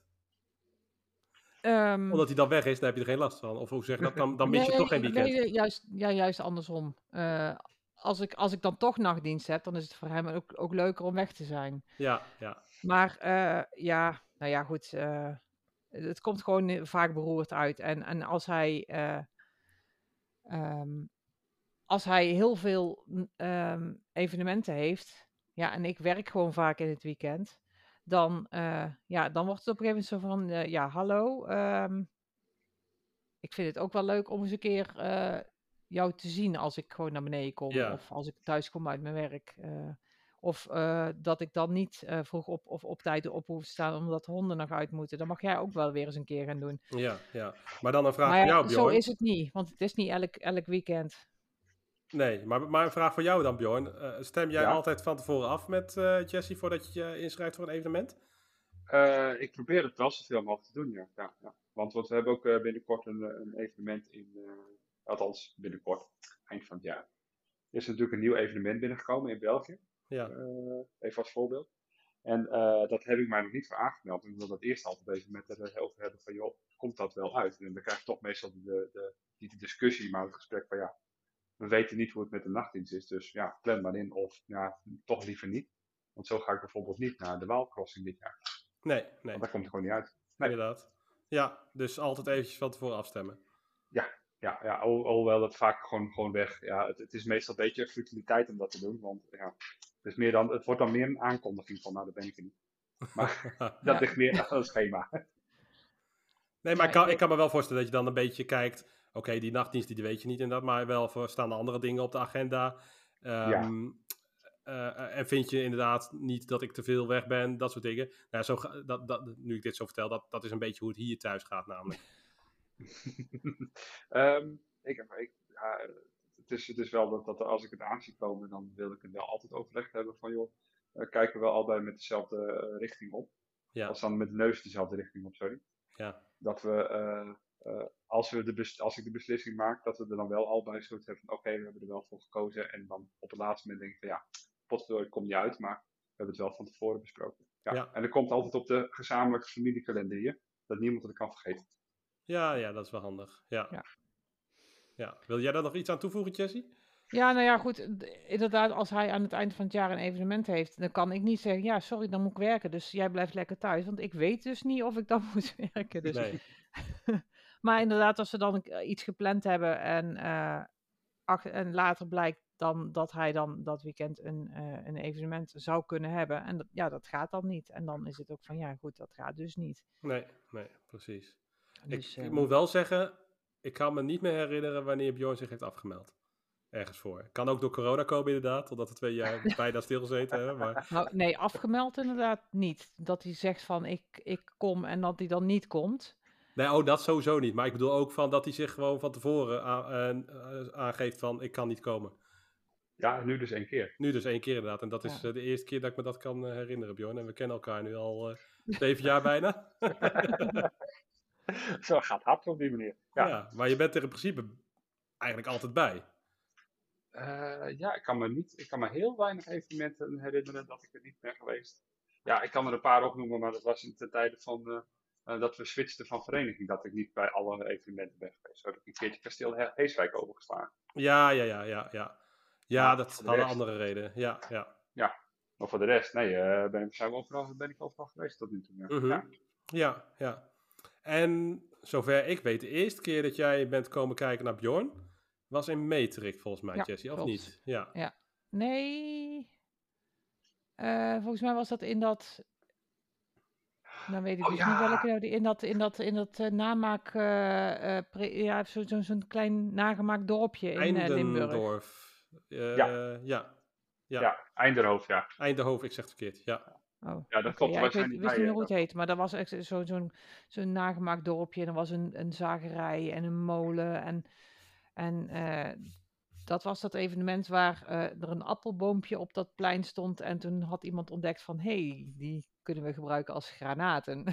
Ehm, Omdat hij dan weg is, dan heb je er geen last van. Of hoe zeg je dat, dan, dan mis je toch geen weekend. Nee, juist, ja, juist andersom. Eh, als, ik, als ik dan toch nachtdienst heb, dan is het voor hem ook, ook leuker om weg te zijn. Ja, ja. Maar eh, ja, nou ja, goed. eh, het komt gewoon eh, vaak beroerd uit. En, en als hij. eh, ehm, als hij heel veel mm, ehm, evenementen heeft. Ja, en ik werk gewoon vaak in het weekend. Dan, eh, ja, dan wordt het op een gegeven moment zo van. ja, hallo. ehm, ik vind het ook wel leuk om eens een keer jou te zien als ik gewoon naar beneden kom. Ja. Of als ik thuis kom uit mijn werk. Of eh, dat ik dan niet eh, vroeg op of op tijd op hoef te staan omdat de honden nog uit moeten. Dan mag jij ook wel weer eens een keer gaan doen. Ja, ja. Maar dan een vraag maar voor jou, zo Bjorn. is het niet. Want het is niet elk, elk weekend. Nee, maar, maar een vraag voor jou dan, Bjorn. Eh, stem jij Ja? altijd van tevoren af met eh Jesse voordat je je inschrijft voor een evenement? Eh, ik probeer het wel zoveel mogelijk te doen, ja. ja, ja. Want, want we hebben ook eh, binnenkort een, een evenement in, eh, althans binnenkort, eind van het jaar. Er is natuurlijk een nieuw evenement binnengekomen in België, Ja, eh, even als voorbeeld. En eh, dat heb ik mij nog niet voor aangemeld. En ik wil dat eerst altijd even met er over hebben van, joh, komt dat wel uit? En dan krijg je toch meestal de, de, niet de discussie, maar het gesprek van, ja, we weten niet hoe het met de nachtdienst is. Dus ja, plan maar in of ja, toch liever niet. Want zo ga ik bijvoorbeeld niet naar de Waalcrossing dit jaar. nee, nee, Want daar komt het gewoon niet uit. Nee. inderdaad. Ja, dus altijd eventjes van tevoren afstemmen. Ja, ja al- alhoewel dat vaak gewoon, gewoon weg. Ja, het, het is meestal een beetje futiliteit om dat te doen. Want ja, het, is meer dan, het wordt dan meer een aankondiging van, nou, dat ben ik niet. Maar dat ligt meer aan het schema. Nee, maar ik kan, ik- kan me wel voorstellen dat je dan een beetje kijkt. Oké, die nachtdienst die weet je niet inderdaad, maar wel voor staan er andere dingen op de agenda. Ehm, eh, en vind je inderdaad niet dat ik te veel weg ben, dat soort dingen. Nou, zo, dat, dat, nu ik dit zo vertel, dat, dat is een beetje hoe het hier thuis gaat namelijk. Ehm, ik, heb- ik, ja, het, is, het is wel dat, dat als ik het aan zie komen, dan wil ik het wel altijd overlegd hebben van, joh, eh, kijken we allebei met dezelfde eh, richting op. Ja, Als dan met de neus dezelfde richting op, sorry. ja, dat we, eh, eh, als, we de bes- als ik de beslissing maak, dat we er dan wel allebei zoiets hebben van, oké, we hebben er wel voor gekozen. En dan op het laatste moment denk ik van, ja, potverdorie, het komt niet uit, maar we hebben het wel van tevoren besproken. Ja. Ja. En er komt altijd op de gezamenlijke familiekalender hier, dat niemand het kan vergeten. ja, ja, dat is wel handig. Ja. Ja. Ja. Wil jij daar nog iets aan toevoegen, Jessie? Ja, nou ja, goed. Inderdaad, als hij aan het eind van het jaar een evenement heeft, dan kan ik niet zeggen, ja, sorry, dan moet ik werken. Dus jij blijft lekker thuis. Want ik weet dus niet of ik dan moet werken. Dus. Nee. maar inderdaad, als ze dan een- iets gepland hebben en, eh, ach- en later blijkt dan dat hij dan dat weekend een, eh, een evenement zou kunnen hebben. En dat, ja, dat gaat dan niet. En dan is het ook van, ja, goed, dat gaat dus niet. Nee, nee, precies. Dus, ik, eh, moet wel zeggen, ik kan me niet meer herinneren wanneer Bjorn zich heeft afgemeld. Ergens voor. Kan ook door corona komen inderdaad, totdat we twee jaar bijna stilgezeten hebben. Maar Nou, nee, afgemeld inderdaad niet. Dat hij zegt van ik, ik kom en dat hij dan niet komt. Nee, oh, dat sowieso niet. Maar ik bedoel ook van dat hij zich gewoon van tevoren aan- eh, aangeeft van ik kan niet komen. Ja, nu dus één keer. Nu dus één keer inderdaad. En dat is Ja. eh, de eerste keer dat ik me dat kan eh, herinneren, Bjorn. En we kennen elkaar nu al eh, zeven jaar bijna. Zo gaat hard op die manier. Ja. Ja, maar je bent er in principe eigenlijk altijd bij. Eh, ja ik, kan me niet, ik kan me heel weinig evenementen herinneren dat ik er niet ben geweest. Ja, ik kan er een paar opnoemen, maar dat was in de tijden van eh, eh, dat we switchten van vereniging, dat ik niet bij alle evenementen ben geweest. Zo heb ik een keertje kasteel He- Heeswijk overgeslagen. Ja, ja, ja, ja, ja. Ja, dat had een andere reden. Ja, ja. Maar voor de rest, nee, ben, ik, zijn we overal, ben ik overal geweest tot nu toe. Ja. Mhm. Ja. Ja, ja. En zover ik weet, de eerste keer dat jij bent komen kijken naar Bjorn, was in Meterik volgens mij, Ja, Jessie, of klopt. niet? Ja. Nee. Eh, volgens mij was dat in dat. Dan weet ik Oh, dus niet welke ja. nou die in dat, in dat, in dat eh, namaak, eh, eh, pre- ja, zo- zo- zo'n klein nagemaakt dorpje in eh, Limburg. Eh, Ja. ja. ja. Ja, Einderhoofd, ja. Eindhoven, ik zeg het verkeerd. Ja. Oh, Ja, dat klopt. ja, wij ik weet, wist niet meer eh, hoe het heet, maar dat was echt zo- zo'n zo'n nagemaakt dorpje. En er was een, een zagerij en een molen. En, en eh, dat was dat evenement waar eh, er een appelboompje op dat plein stond. En toen had iemand ontdekt van, hé, hey, die kunnen we gebruiken als granaten.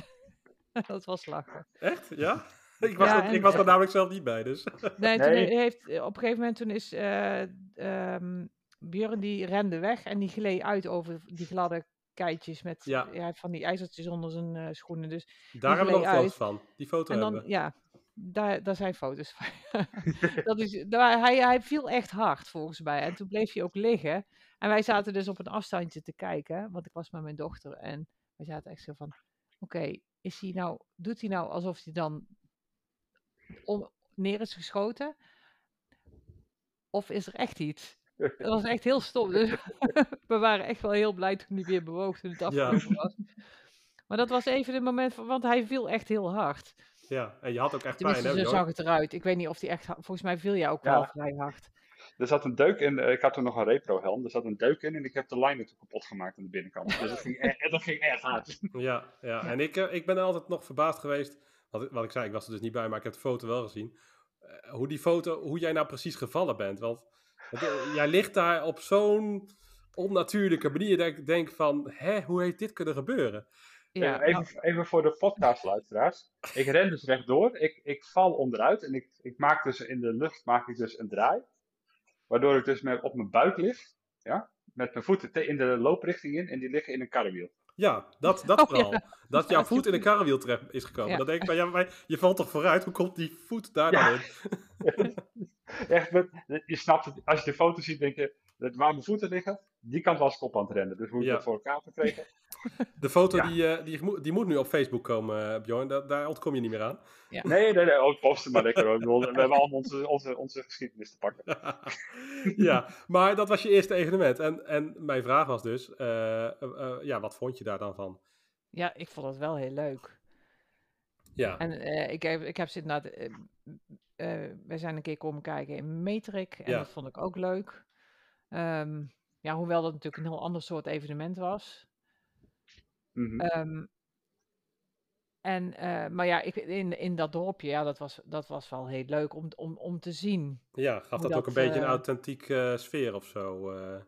dat was lachen. Echt? Ja? Ik was, Ja, er, ik was er namelijk zelf niet bij, dus. Nee, toen Nee. heeft, op een gegeven moment toen is eh ehm, Björn die rende weg en die gleed uit over die gladde keitjes met Ja. ja. van die ijzertjes onder zijn eh, schoenen. Dus, Daar hebben we nog gleed foto's van. Die foto en hebben dan, we. ja, daar, daar zijn foto's van. dat is, daar, hij, hij viel echt hard volgens mij. En toen bleef hij ook liggen. En wij zaten dus op een afstandje te kijken, want ik was met mijn dochter. En wij zaten echt zo van, oké, is hij nou, doet hij nou alsof hij dan om, neer is geschoten? Of is er echt iets? Dat was echt heel stom. Dus we waren echt wel heel blij toen hij weer bewoog toen het Ja. afgelopen was. Maar dat was even het moment, van, want hij viel echt heel hard. Ja, en je had ook echt pijn, Tenminste, hè, zo zag het eruit. Ik weet niet of hij echt... Volgens mij viel jij ook Ja. wel vrij hard. Er zat een deuk in, eh, ik had toen nog een repro helm, er zat een deuk in en ik heb de liner toen kapot gemaakt aan de binnenkant. Dus dat ging, e- dat ging erg hard. Ja, ja. en ik, eh, ik ben altijd nog verbaasd geweest. Wat, wat ik zei, ik was er dus niet bij, maar ik heb de foto wel gezien. Eh, hoe die foto, hoe jij nou precies gevallen bent. Want het, eh, jij ligt daar op zo'n onnatuurlijke manier dat ik denk van, hè, hoe heeft dit kunnen gebeuren? Ja, Eh, nou, even, even voor de podcastluisteraars. Ik ren dus rechtdoor, ik, ik val onderuit en ik, ik maak dus in de lucht maak ik dus een draai. Waardoor ik dus met, op mijn buik lig, ja, met mijn voeten te- in de looprichting in en die liggen in een karrewiel. Ja, dat, dat Oh, vooral. Dat jouw voet in een karrewiel terecht is gekomen. Ja. Dan denk ik, maar, ja, maar je valt toch vooruit? Hoe komt die voet daar Ja. dan in? Echt, met, je snapt het, als je de foto ziet denk je, dat waar mijn voeten liggen, die kant was ik op aan het rennen. Dus hoe ik Ja. dat voor elkaar gekregen. De foto Ja. die, eh, die, moet- die moet nu op Facebook komen, eh, Bjorn. Da- daar ontkom je niet meer aan. Nee, nee, nee, oh, post het maar lekker hoor. We hebben allemaal onze, onze, onze geschiedenis te pakken. ja, maar dat was je eerste evenement. En, en mijn vraag was dus, eh, ja, wat vond je daar dan van? ja, ik vond het wel heel leuk. Ja, En eh, ik, heb, ik heb zitten naar... eh, wij zijn een keer komen kijken in Metrik. En Ja. dat vond ik ook leuk. Ehm, ja, hoewel dat natuurlijk een heel ander soort evenement was. Mhm. Ehm, en, eh, maar ja, ik, in, in dat dorpje, ja, dat was, dat was wel heel leuk om, om, om te zien. ja gaf dat, ook een beetje een eh, authentieke sfeer of zo? eh?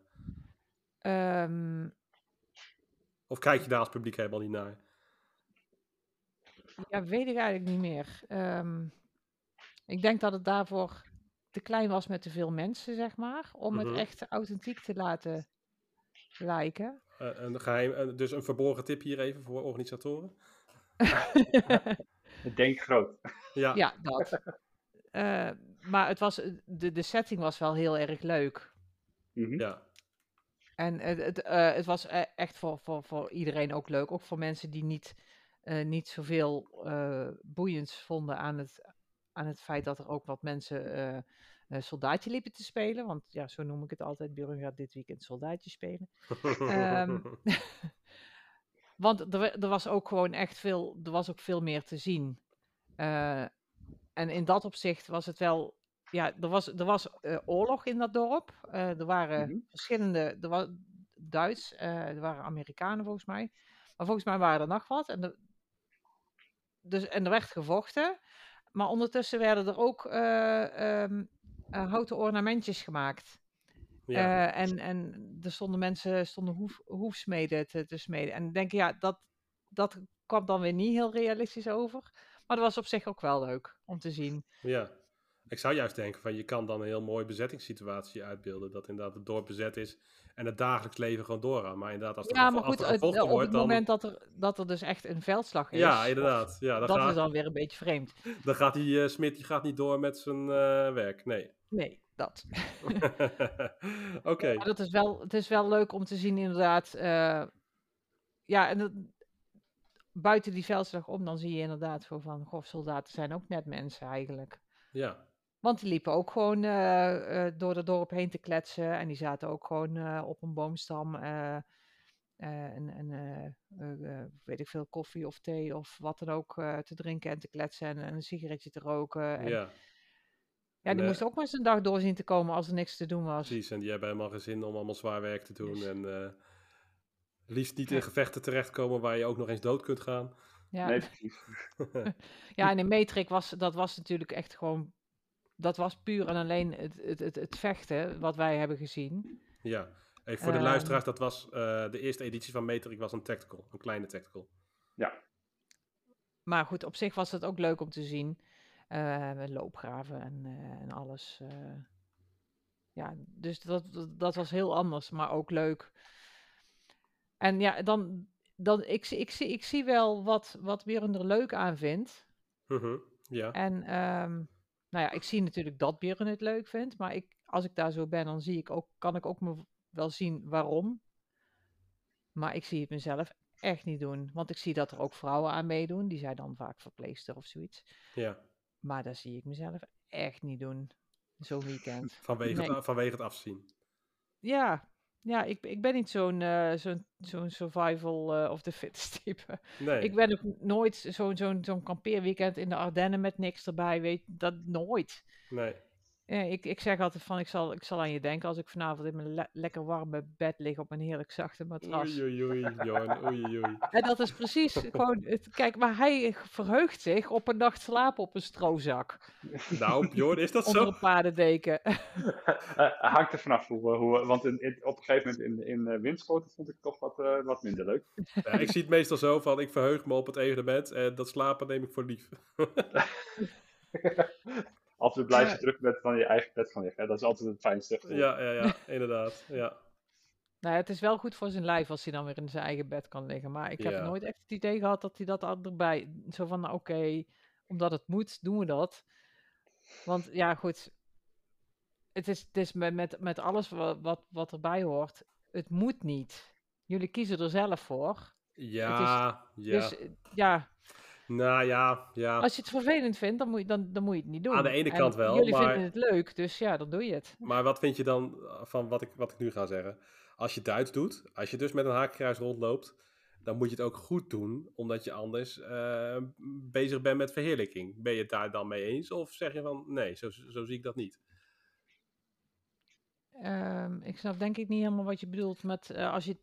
Ehm, of kijk je daar als publiek helemaal niet naar? ja, weet ik eigenlijk niet meer. Ik denk dat het daarvoor te klein was met te veel mensen, zeg maar. Om het echt authentiek te laten lijken. Eh, een geheim, eh, dus een verborgen tip hier even voor organisatoren. Denk groot. Ja, ja, dat. Eh, maar het was, de, de setting was wel heel erg leuk. Mhm. ja. En het, het, eh, het was e- echt voor, voor, voor iedereen ook leuk. Ook voor mensen die niet, eh, niet zoveel eh boeiends vonden aan het, aan het feit dat er ook wat mensen eh, soldaatje liepen te spelen. Want ja, zo noem ik het altijd. Björn gaat dit weekend soldaatje spelen. Ehm, want er, er was ook gewoon echt veel, er was ook veel meer te zien. Eh, en in dat opzicht was het wel, ja, er was, er was oorlog in dat dorp. Er waren Mhm. verschillende, er was Duits, er waren Amerikanen volgens mij. Maar volgens mij waren er nog wat. En er, dus, en er werd gevochten. Maar ondertussen werden er ook eh, ehm, eh, houten ornamentjes gemaakt. ja. Eh, en, en er stonden mensen, stonden hoef, hoefsmeden te, te smeden. En ik denk, ja, dat, dat kwam dan weer niet heel realistisch over. Maar dat was op zich ook wel leuk om te zien. Ja, ik zou juist denken van je kan dan een heel mooi bezettingssituatie uitbeelden. Dat inderdaad het dorp bezet is en het dagelijks leven gewoon doorgaat. Maar inderdaad, als er, Ja, maar goed, het- op wordt, het dan, moment dat er, dat er dus echt een veldslag is. Ja, inderdaad. Ja, dat gaat, is dan weer een beetje vreemd. dan gaat die eh, Smit die gaat niet door met zijn eh, werk. Nee. Nee, dat. Oké. Dat is wel, het is wel leuk om te zien inderdaad. eh, ja, en dat, buiten die veldslag om, dan zie je inderdaad gewoon van, goh, soldaten zijn ook net mensen eigenlijk. Ja. Want die liepen ook gewoon eh, eh, door het dorp heen te kletsen. En die zaten ook gewoon eh, op een boomstam. eh, eh, een, een eh, eh, eh, weet ik veel, koffie of thee of wat dan ook eh, te drinken en te kletsen en, en een sigaretje te roken. En, ja. Ja, die Nee. moest ook maar zijn dag doorzien te komen als er niks te doen was. precies. En die hebben helemaal geen zin om allemaal zwaar werk te doen. En eh, liefst niet in gevechten terechtkomen waar je ook nog eens dood kunt gaan. Ja, Nee, precies. ja en in Matrix was dat was natuurlijk echt gewoon, dat was puur en alleen het, het, het, het vechten wat wij hebben gezien. Ja, even voor de Ehm. luisteraars, dat was eh, de eerste editie van Matrix was een tactical, een kleine tactical. Maar goed, op zich was het ook leuk om te zien. eh, met loopgraven en, eh, en alles. eh. ja, dus dat, dat, dat was heel anders, maar ook leuk. En ja, dan, dan ik, zie- ik, zie, ik zie wel wat, wat Björn er leuk aan vindt. Mhm, Ja, En ehm, nou ja, ik zie natuurlijk dat Björn het leuk vindt. Maar ik, als ik daar zo ben, dan zie ik ook, kan ik ook me wel zien waarom. Maar ik zie het mezelf echt niet doen. Want ik zie dat er ook vrouwen aan meedoen. Die zijn dan vaak verpleegster of zoiets. ja. Maar dat zie ik mezelf echt niet doen. Zo'n weekend. Vanwege, Nee. vanwege het afzien. Ja, ja ik, ik ben niet zo'n eh, zo'n zo'n survival eh, of the fittest type. Nee, Ik ben ook nooit zo'n zo'n zo'n kampeerweekend in de Ardennen met niks erbij. Weet dat nooit. nee. Ja, ik, ik zeg altijd van, ik zal, ik zal aan je denken als ik vanavond in mijn le- lekker warme bed lig op een heerlijk zachte matras. Oei, oei, oei, Johan, oei, oei. En dat is precies gewoon, het, kijk, maar hij verheugt zich op een nacht slapen op een stroozak. Nou, Bjorn, is dat Onder zo? een paardendeken. Hangt er vanaf hoe, hoe want in, in- op een gegeven moment in, in eh, windschoten vond ik het toch wat, eh, wat minder leuk. Ja, ik zie het meestal zo van, ik verheug me op het evenement en dat slapen neem ik voor lief. Altijd blijf je Ja. terug bent van je eigen bed gaan liggen. hè. Dat is altijd het fijnste. gevoel. Ja, ja, ja, inderdaad. Ja. Nou, het is wel goed voor zijn lijf als hij dan weer in zijn eigen bed kan liggen. Maar ik heb Ja. nooit echt het idee gehad dat hij dat al erbij... Zo van, nou, oké, omdat het moet, doen we dat. Want ja, goed. Het is, het is met, met, met alles wat, wat, wat erbij hoort. Het moet niet. Jullie kiezen er zelf voor. Ja, ja. Dus ja, Nou ja, ja. als je het vervelend vindt, dan moet je, dan, dan moet je het niet doen. Aan de ene En kant wel, Jullie maar- vinden het leuk, dus ja, dan doe je het. Maar wat vind je dan van wat ik, wat ik nu ga zeggen? Als je Duits doet, als je dus met een haakkruis rondloopt, dan moet je het ook goed doen, omdat je anders eh, bezig bent met verheerlijking. Ben je het daar dan mee eens? Of zeg je van, nee, zo, zo zie ik dat niet. Ehm, ik snap denk ik niet helemaal wat je bedoelt met eh, als je...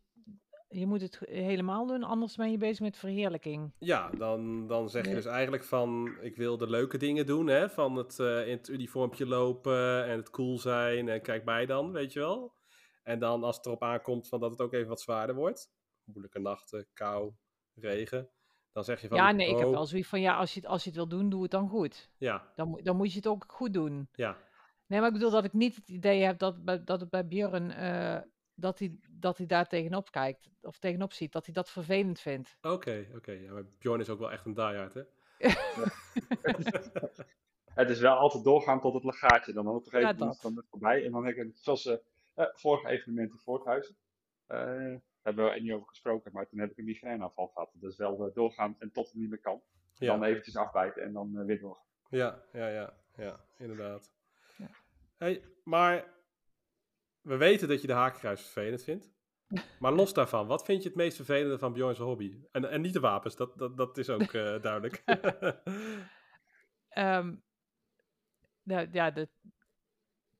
Je moet het helemaal doen, anders ben je bezig met verheerlijking. Ja, dan, dan zeg je dus eigenlijk van, ik wil de leuke dingen doen, hè? Van het eh, in het uniformpje lopen en het cool zijn en kijk mij dan, weet je wel. En dan als het erop aankomt van dat het ook even wat zwaarder wordt, moeilijke nachten, kou, regen, dan zeg je van, Ja, nee, ik heb oh, wel zoiets van, ja, als je, het- als je het wil doen, doe het dan goed. Ja, Dan, moet- dan moet je het ook goed doen. ja, Nee, maar ik bedoel dat ik niet het idee heb dat, dat het bij Björn, eh, dat, hij, dat hij daar tegenop kijkt, of tegenop ziet, dat hij dat vervelend vindt. oké, oké. Ja, maar Bjorn is ook wel echt een diehard, hè? Het is wel altijd doorgaan tot het legaatje. Dan op een gegeven Ja, moment is dat. het dan voorbij. En dan heb ik, zoals eh eh, vorige evenement in Voorthuizen. eh, daar hebben we er niet over gesproken, maar toen heb ik een migraineaanval gehad. Dus wel eh, doorgaan en tot het niet meer kan. Dan eventjes afbijten en dan weer doorgaan. ja, ja, ja, ja, inderdaad. Ja. Hey, maar we weten dat je de haakkruis vervelend vindt. Maar los daarvan, wat vind je het meest vervelende van Bjorn's hobby? En, en niet de wapens, dat, dat, dat is ook eh, duidelijk. Ehm, nou ja, dat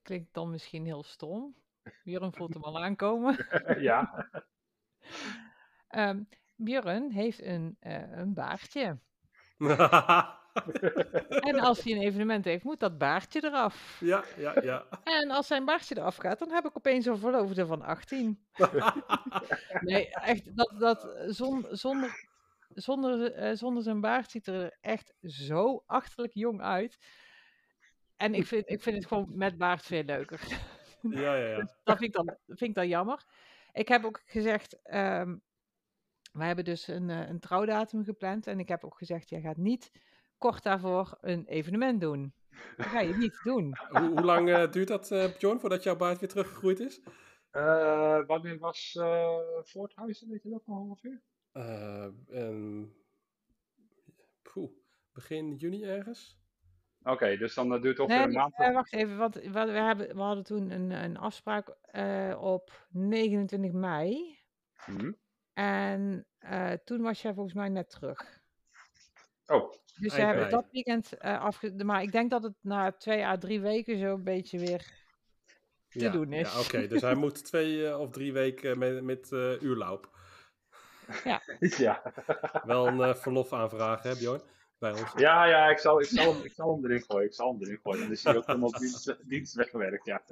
klinkt dan misschien heel stom. Björn voelt hem al aankomen. ja, Ehm Björn heeft een, eh, een baardje. En als hij een evenement heeft, moet dat baardje eraf. ja, ja, ja. En als zijn baardje eraf gaat, dan heb ik opeens een verloofde van 18. Nee, echt, dat, dat zon, zonder, zonder, eh, zonder zijn baard ziet er echt zo achterlijk jong uit. En ik vind, ik vind het gewoon met baard veel leuker. ja, ja, ja. dat vind ik dan, vind ik dan jammer. Ik heb ook gezegd, ehm we hebben dus een, eh, een trouwdatum gepland. En ik heb ook gezegd, jij gaat niet kort daarvoor een evenement doen. Dat ga je niet doen. Hoe, hoe lang eh, duurt dat, eh Bjorn, voordat jouw baard weer teruggegroeid is? Eh, wanneer was eh Voorthuizen? Weet je dat nog ongeveer? Eh, en... Poeh, begin juni ergens? Oké, dus dan duurt het ongeveer Nee, een maand. eh, wacht even, want we, we, hebben, we hadden toen een, een afspraak eh, op 29 mei. Mhm. En eh, toen was jij volgens mij net terug. Oh, Dus hebt mei. dat weekend eh afge... Maar ik denk dat het na twee à drie weken zo een beetje weer te ja, doen is. Ja, oké. Dus hij moet twee eh, of drie weken met, met eh uurloop. ja. Wel een verlof aanvragen, hè Bjorn? Bij ons. Ja, ja, ik zal, ik, zal hem, ik zal hem erin gooien. Ik zal hem erin gooien. Dan is hij ook helemaal dienst, dienst weggewerkt, ja.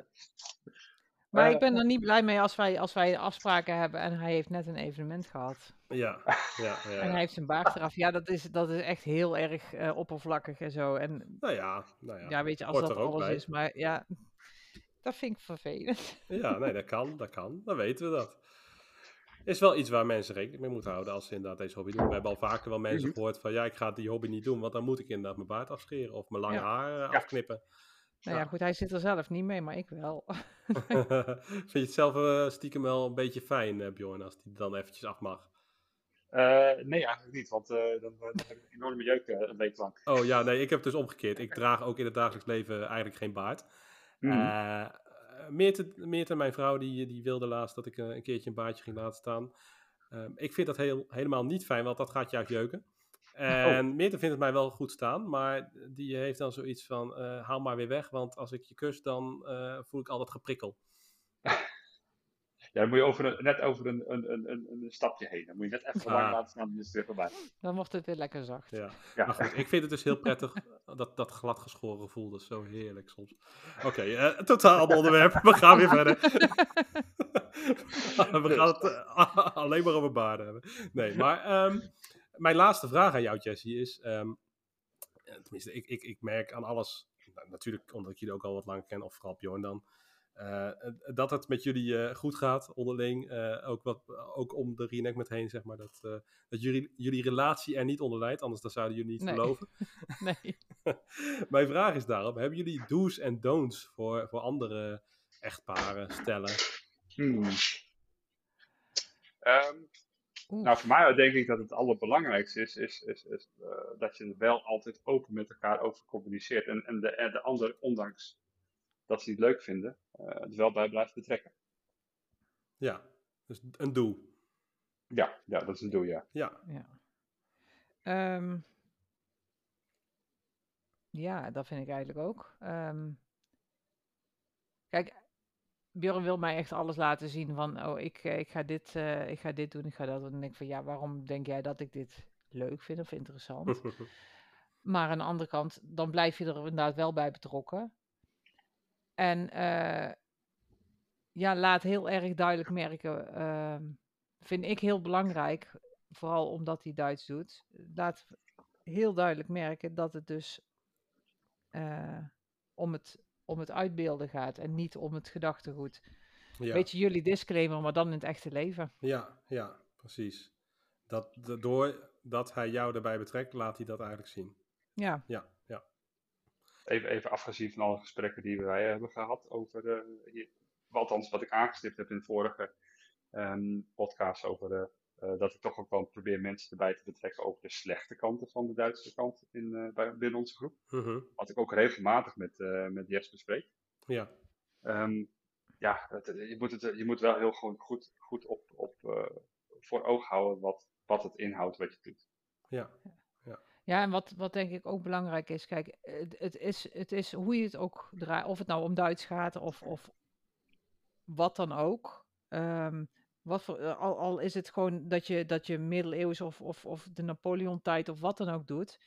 Maar Eh, ik ben er niet blij mee als wij, als wij afspraken hebben en hij heeft net een evenement gehad. Ja, ja, ja. En hij heeft zijn baard eraf. Ja, dat is, dat is echt heel erg eh, oppervlakkig en zo. En Nou ja, nou ja. ja, weet je, als hoort dat alles bij. is. Maar ja, dat vind ik vervelend. Ja, nee, dat kan, dat kan. Dan weten we dat. Is wel iets waar mensen rekening mee moeten houden als ze inderdaad deze hobby doen. We hebben al vaker wel mensen Mhm. gehoord van, ja, ik ga die hobby niet doen, want dan moet ik inderdaad mijn baard afscheren of mijn lange Ja. haar eh, Ja. Nou ja, goed, hij zit er zelf niet mee, maar ik wel. Vind je het zelf eh, stiekem wel een beetje fijn, eh, Bjorn, als die dan eventjes af mag? Eh, nee, eigenlijk niet, want eh, dan, dan heb ik een enorme jeuk eh, een week lang. Oh ja, nee, ik heb het dus omgekeerd. Ik draag ook in het dagelijks leven eigenlijk geen baard. Mhm. Eh, Meerte, Meerte, mijn vrouw, die, die wilde laatst dat ik een keertje een baardje ging laten staan. Ehm, ik vind dat heel, helemaal niet fijn, want dat gaat juist jeuken. En Meerte vindt het mij wel goed staan, maar die heeft dan zoiets van, eh, haal maar weer weg, want als ik je kus, dan eh, voel ik altijd geprikkel. Ja, dan moet je over een, net over een, een, een, een, stapje heen. Dan moet je net even Ah. lang laten staan, dan is het weer voorbij. Dan wordt het weer lekker zacht. Ja. Ja. Maar goed, ik vind het dus heel prettig, dat, dat gladgeschoren gevoel, dat is zo heerlijk soms. Oké, eh, totaal ander onderwerp, we gaan weer verder. we gaan het eh, alleen maar over baarden hebben. Nee, maar ehm, mijn laatste vraag aan jou, Jessie, is... ehm, eh, tenminste, ik, ik, ik merk aan alles, nou, natuurlijk omdat ik jullie ook al wat langer ken, of vooral Bjorn dan, eh, dat het met jullie eh, goed gaat onderling. eh, ook, wat, ook om de reenactment heen, zeg maar. Dat, eh, dat jullie, jullie relatie er niet onder leidt, anders dan zouden jullie niet Nee. geloven. Nee. Mijn vraag is daarom, hebben jullie do's en don'ts voor, voor andere echtparen, stellen? Hmm. Ehm, Oeh. nou, voor mij denk ik dat het allerbelangrijkste is, is, is, is eh, dat je er wel altijd open met elkaar over communiceert. En, en, de, de ander, ondanks dat ze het leuk vinden, eh, er wel bij blijft betrekken. Ja, dus een do. Ja, ja dat is een doel, ja. Ja, Ja. Ehm, ja, dat vind ik eigenlijk ook. Ehm, Björn wil mij echt alles laten zien van, oh, ik, eh, ik, ga dit, eh, ik ga dit doen, ik ga dat doen. En dan denk ik van, ja, waarom denk jij dat ik dit leuk vind of interessant? Maar aan de andere kant, dan blijf je er inderdaad wel bij betrokken. En eh, ja, laat heel erg duidelijk merken, ehm, vind ik heel belangrijk, vooral omdat hij Duits doet, laat heel duidelijk merken dat het dus om, het, om het uitbeelden gaat en niet om het gedachtegoed. ja. Beetje jullie disclaimer, maar dan in het echte leven. ja, ja, precies. Dat, de- doordat hij jou erbij betrekt, laat hij dat eigenlijk zien. Ja, Ja, ja. Even, even afgezien van alle gesprekken die wij hebben gehad over, eh, hier, althans wat ik aangestipt heb in de vorige ehm, podcast over eh, eh, dat ik toch ook wel probeer mensen erbij te betrekken over de slechte kanten van de Duitse kant in, eh, bij, binnen onze groep. Mhm. Wat ik ook regelmatig met, eh met Jes bespreek. Ja, Ehm, ja, het- je, moet het, je moet wel heel gewoon goed, goed op, op, eh, voor oog houden wat, wat het inhoudt wat je doet. ja, Ja, en wat, wat denk ik ook belangrijk is, kijk, het, het, is, het is hoe je het ook draait, of het nou om Duits gaat of, of wat dan ook. Ehm, wat voor, eh, al, al is het gewoon dat je, dat je middeleeuws of, of, of de Napoleon-tijd of wat dan ook doet.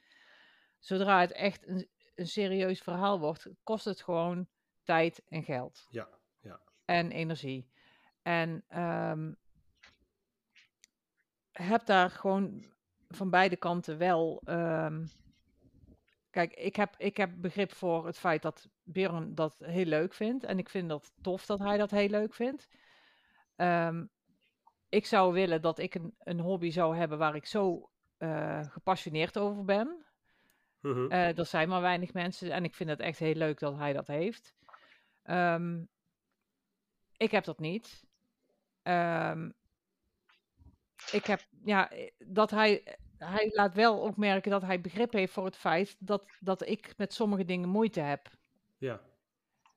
Zodra het echt een, een serieus verhaal wordt, kost het gewoon tijd en geld ja, ja. en energie. En ehm, heb daar gewoon van beide kanten wel. ehm, kijk, ik heb, ik heb begrip voor het feit dat Björn dat heel leuk vindt. En ik vind dat tof dat hij dat heel leuk vindt. Ehm, ik zou willen dat ik een, een hobby zou hebben waar ik zo eh, gepassioneerd over ben. Mhm. Eh, er zijn maar weinig mensen en ik vind het echt heel leuk dat hij dat heeft. Ehm, ik heb dat niet. Ehm, ik heb, ja, eh, dat hij, hij laat wel ook merken dat hij begrip heeft voor het feit dat, dat ik met sommige dingen moeite heb. ja,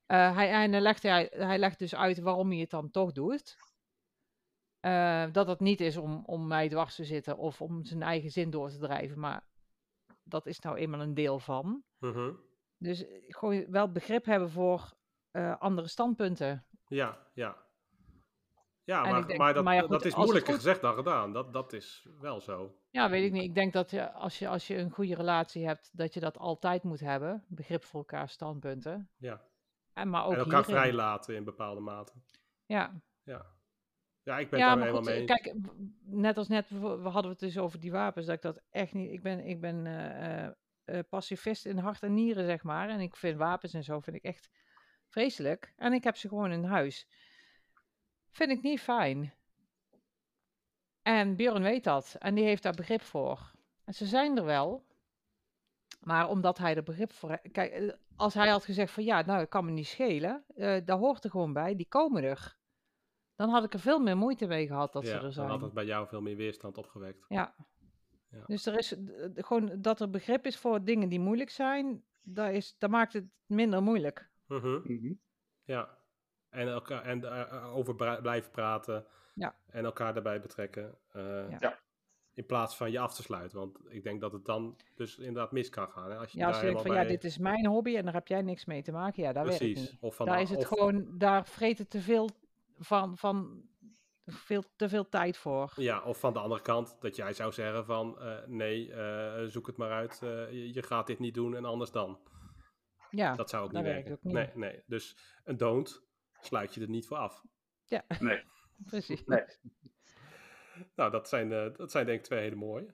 Eh, hij, en hij, legt, hij, hij legt dus uit waarom hij het dan toch doet. Eh, dat het niet is om, om mij dwars te zitten of om zijn eigen zin door te drijven, maar dat is nou eenmaal een deel van. Mhm. Dus eh, gewoon wel begrip hebben voor eh, andere standpunten. Ja, ja. Ja, maar, denk- maar, dat, maar ja, goed, dat is moeilijker goed- gezegd dan gedaan. Dat, dat is wel zo. Ja, weet ik niet. Ik denk dat je, als, je, als je een goede relatie hebt, dat je dat altijd moet hebben. Begrip voor elkaars standpunten. Ja. En maar ook en elkaar hierin. vrijlaten in bepaalde mate. Ja, Ja. Ja, ik ben ja daar maar helemaal goed, mee kijk, net als net, we we hadden het dus over die wapens, dat ik dat echt niet, ik ben, ik ben eh, pacifist in hart en nieren, zeg maar. En ik vind wapens en zo, vind ik echt vreselijk. En ik heb ze gewoon in huis. Vind ik niet fijn. En Björn weet dat. En die heeft daar begrip voor. En ze zijn er wel. Maar omdat hij er begrip voor heeft. Kijk, als hij had gezegd van ja, nou, het kan me niet schelen. daar hoort er gewoon bij. Die komen er. Dan had ik er veel meer moeite mee gehad dat ja, ze er dan zijn. had het bij jou veel meer weerstand opgewekt. Ja. Ja. Dus er is eh, gewoon dat er begrip is voor dingen die moeilijk zijn. Dat, is, dat maakt het minder moeilijk. Mhm. Mhm. Ja. En, elkaar, en eh, over bra- blijven praten. Ja. En elkaar daarbij betrekken. eh, Ja. In plaats van je af te sluiten. Want ik denk dat het dan dus inderdaad mis kan gaan. Hè? Als je Ja, als je daar denkt van ja, dit is mijn hobby en daar heb jij niks mee te maken. Ja, dat werkt Precies. niet. Of van Daar is het of- gewoon, daar vreet het te veel van, van veel, te veel tijd voor. Ja, of van de andere kant dat jij zou zeggen van eh, nee, eh, zoek het maar uit. eh, je, je gaat dit niet doen en anders dan. Ja, Dat zou ook niet werken. ook niet. Nee, nee. Dus een don't sluit je er niet voor af. Nee. precies. Nee. Nou, dat zijn, eh, dat zijn denk ik twee hele mooie.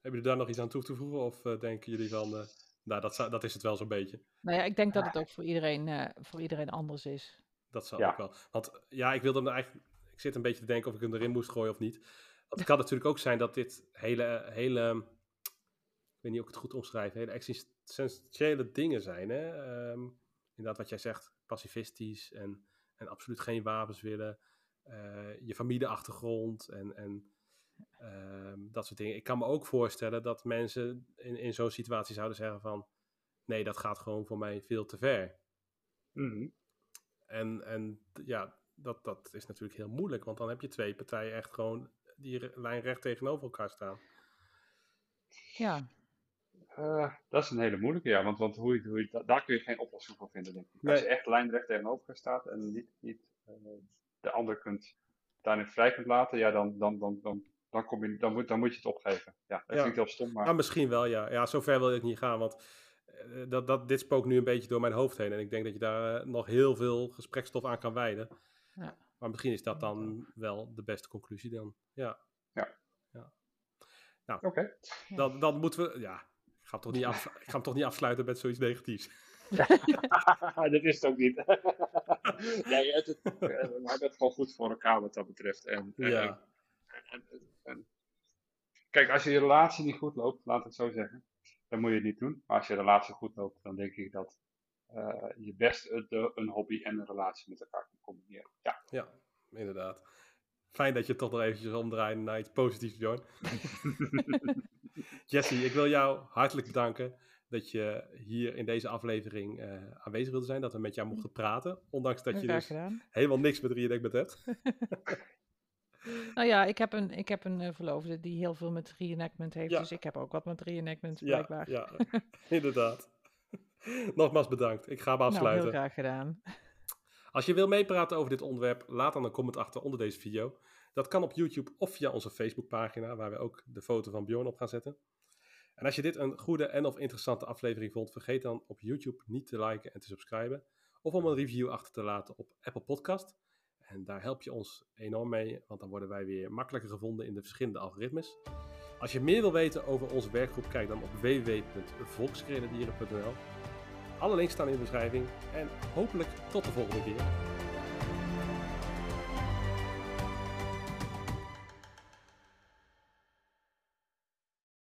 Hebben jullie daar nog iets aan toe te voegen? Of denken jullie van, eh, nou, dat, dat is het wel zo'n beetje. Nou ja, ik denk dat het ook voor iedereen, eh, voor iedereen anders is. Dat zal Ja. ook wel. Want ja, ik wilde hem eigenlijk. Ik zit een beetje te denken of ik hem erin moest gooien of niet. Want het kan natuurlijk ook zijn dat dit hele, hele. Ik weet niet of ik het goed omschrijf. Hele existentiële dingen zijn. Hè? Ehm, inderdaad, wat jij zegt, pacifistisch en, en absoluut geen wapens willen. eh, je familieachtergrond en, en ehm, dat soort dingen. Ik kan me ook voorstellen dat mensen in, in zo'n situatie zouden zeggen van. Nee, dat gaat gewoon voor mij veel te ver. Mhm. En, en ja, dat, dat is natuurlijk heel moeilijk, want dan heb je twee partijen echt gewoon die lijn recht tegenover elkaar staan. Ja, Eh, dat is een hele moeilijke, ja. Want, want hoe je, hoe da- daar kun je geen oplossing voor vinden, denk ik. Nee. Als je echt lijnrecht tegenover elkaar staat en niet, niet eh, de ander kunt, daarin vrij kunt laten, ja, dan, dan, dan, dan, dan, kom je, dan, moet, dan moet je het opgeven. Ja, dat Ja. klinkt heel stom, maar Nou, misschien wel, ja. Ja, zover wil ik niet gaan, want dat, dat, dit spookt nu een beetje door mijn hoofd heen. En ik denk dat je daar eh, nog heel veel gesprekstof aan kan wijden. Ja. Maar misschien is dat dan wel de beste conclusie dan. Ja, oké. dan, dan moeten we... Ja, ik ga, hem toch niet af, ik ga hem toch niet afsluiten met zoiets negatiefs. dat is het ook niet. ja, je hebt het, eh, we hebben het gewoon goed voor elkaar wat dat betreft. En, en- Ja, en- en- kijk, als je je relatie niet goed loopt, laat het zo zeggen, dan moet je het niet doen. Maar als je relatie goed loopt, dan denk ik dat eh, je best een, de- een hobby en een relatie met elkaar kan combineren. Ja, ja, inderdaad. Fijn dat je het toch nog eventjes omdraait naar iets positiefs, John. Jesse, ik wil jou hartelijk bedanken dat je hier in deze aflevering eh, aanwezig wilde zijn. Dat we met jou mochten praten. Ondanks dat je dus gedaan. helemaal niks met reenactment hebt. Nou ja, ik heb een, ik heb een eh, verloofde die heel veel met reenactment heeft. Ja. Dus ik heb ook wat met reenactment, Ja, blijkbaar. ja inderdaad. Nogmaals bedankt. Ik ga hem nou, heel afsluiten. graag gedaan. Als je wil meepraten over dit onderwerp, laat dan een comment achter onder deze video. Dat kan op YouTube of via onze Facebookpagina, waar we ook de foto van Bjorn op gaan zetten. En als je dit een goede en of interessante aflevering vond, vergeet dan op YouTube niet te liken en te subscriben. Of om een review achter te laten op Apple Podcast. En daar help je ons enorm mee, want dan worden wij weer makkelijker gevonden in de verschillende algoritmes. Als je meer wil weten over onze werkgroep, kijk dan op www.volksgrenadieren.nl. Alle links staan in de beschrijving en hopelijk tot de volgende keer.